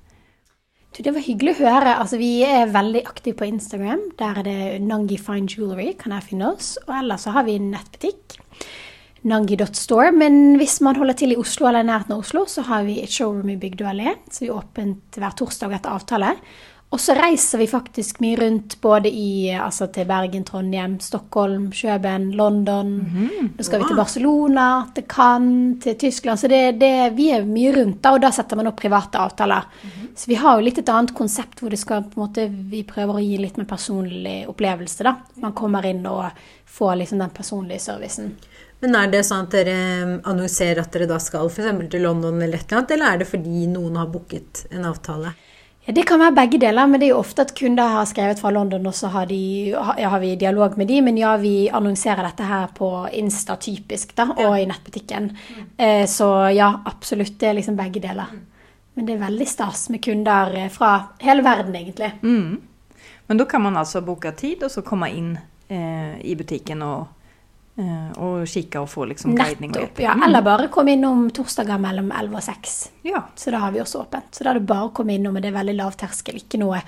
Det var hyggelig å høre. Altså, vi er veldig aktive på Instagram. Der er det Nangi Fine Jewelry, kan jeg finne oss. Og ellers så har vi en nettbutikk. Nangi.store. Men hvis man holder til i Oslo eller nærheten av Oslo, så har vi et showroom i Bygdø allé. Så vi er åpent hver torsdag etter avtale. Og så reiser vi faktisk mye rundt både i, altså til Bergen, Trondheim, Stockholm, Kjøben, London. Nå skal vi til Barcelona, til Cannes, til Tyskland. Så det, det, vi er mye rundt, da, og da setter man opp private avtaler. Så vi har jo litt et annet konsept hvor det skal, måte, vi prøver å gi litt mer personlig opplevelse. da. Man kommer inn og får liksom den personlige servicen. Men er det sånn at dere annonserer at dere da skal f.eks. til London eller et eller annet, eller er det fordi noen har booket en avtale? Ja, Det kan være begge deler, men det er jo ofte at kunder har skrevet fra London, og så har, de, ja, har vi dialog med de, men ja, vi annonserer dette her på Insta typisk, da, og i nettbutikken. Mm. så ja, absolutt, det er liksom begge deler. Men det er veldig stas med kunder eh, fra hele verden, egentlig. Mm. Men da kan man altså boka tid og så komme inn eh, i butikken och, eh, kikke og få liksom guidning Nettopp. Ja, eller bare komme innom torsdager mellom 11 og 6. Ja. Så da har vi også åpent. Så da er det bare å komme innom, og det er veldig lav terskel. Ikke noe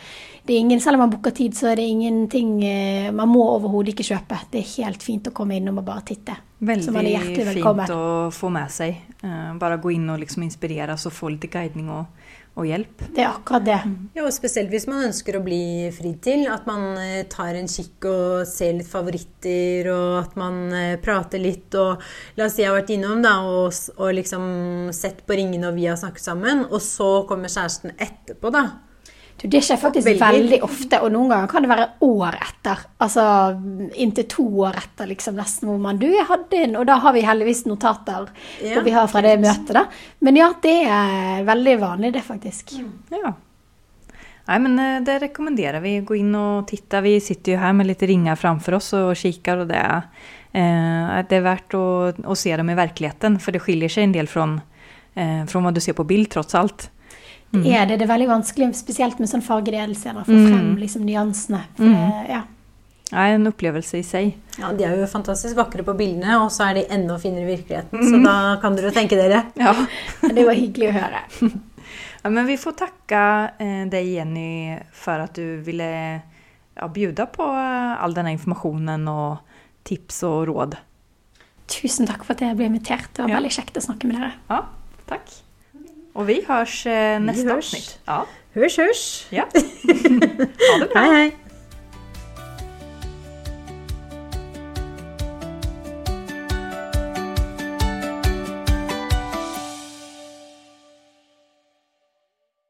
det er ingen, Selv om man booker tid, så er det ingenting eh, Man må overhodet ikke kjøpe. Det er helt fint å komme innom og bare titte. Er velkommen. fint å få med seg bare bara gå inn og liksom inspireres og få litt guidning og, og, hjelp. Det er akkurat det. Ja, og spesielt hvis man ønsker å bli fridd til. At man eh, tar en kikk og ser litt favoritter, og at man eh, prater litt. Og la oss si jeg har vært innom da, og, og liksom sett på ringene og vi har snakket sammen, og så kommer kjæresten etterpå, da. Du, det skjer faktisk Veldig. veldig ofte, og noen ganger kan det være år etter. Altså inntil to år etter, liksom nesten, hvor man Du, jeg hadde en Og da har vi heldigvis notater Ja, hvor vi har fra det møtet, da. Men ja, det er veldig vanlig, det, faktisk. Ja. Nei, men eh, det rekommenderer vi. Gå inn og titta. Vi sitter jo her med litt ringer framfor oss og kikker, og det, eh, det er verdt å, å, se dem i virkeligheten, for det skiljer seg en del fra eh, hva du ser på bild trots allt. Det er det. Det er veldig vanskelig, spesielt med sånn fargede å få Mm. frem liksom nyansene. For Mm. det, ja. Ja, en opplevelse i seg. Ja, De er jo fantastisk vakre på bildene, og så er de enda finere i virkeligheten. Så da kan dere tenke dere. Ja. Det var hyggelig å høre. Ja, men vi får takke eh, dig Jenny for at du ville ja, bjuda på eh, all denne informasjonen og tips og råd. Tusen takk for at jeg ble invitert. Det var Ja. veldig kjekt å snakke med dere. Ja, tack. Och vi hørs neste vi hørs. avsnitt. Ja. Hørs, hørs. ja. Ha det bra. Hei, hei.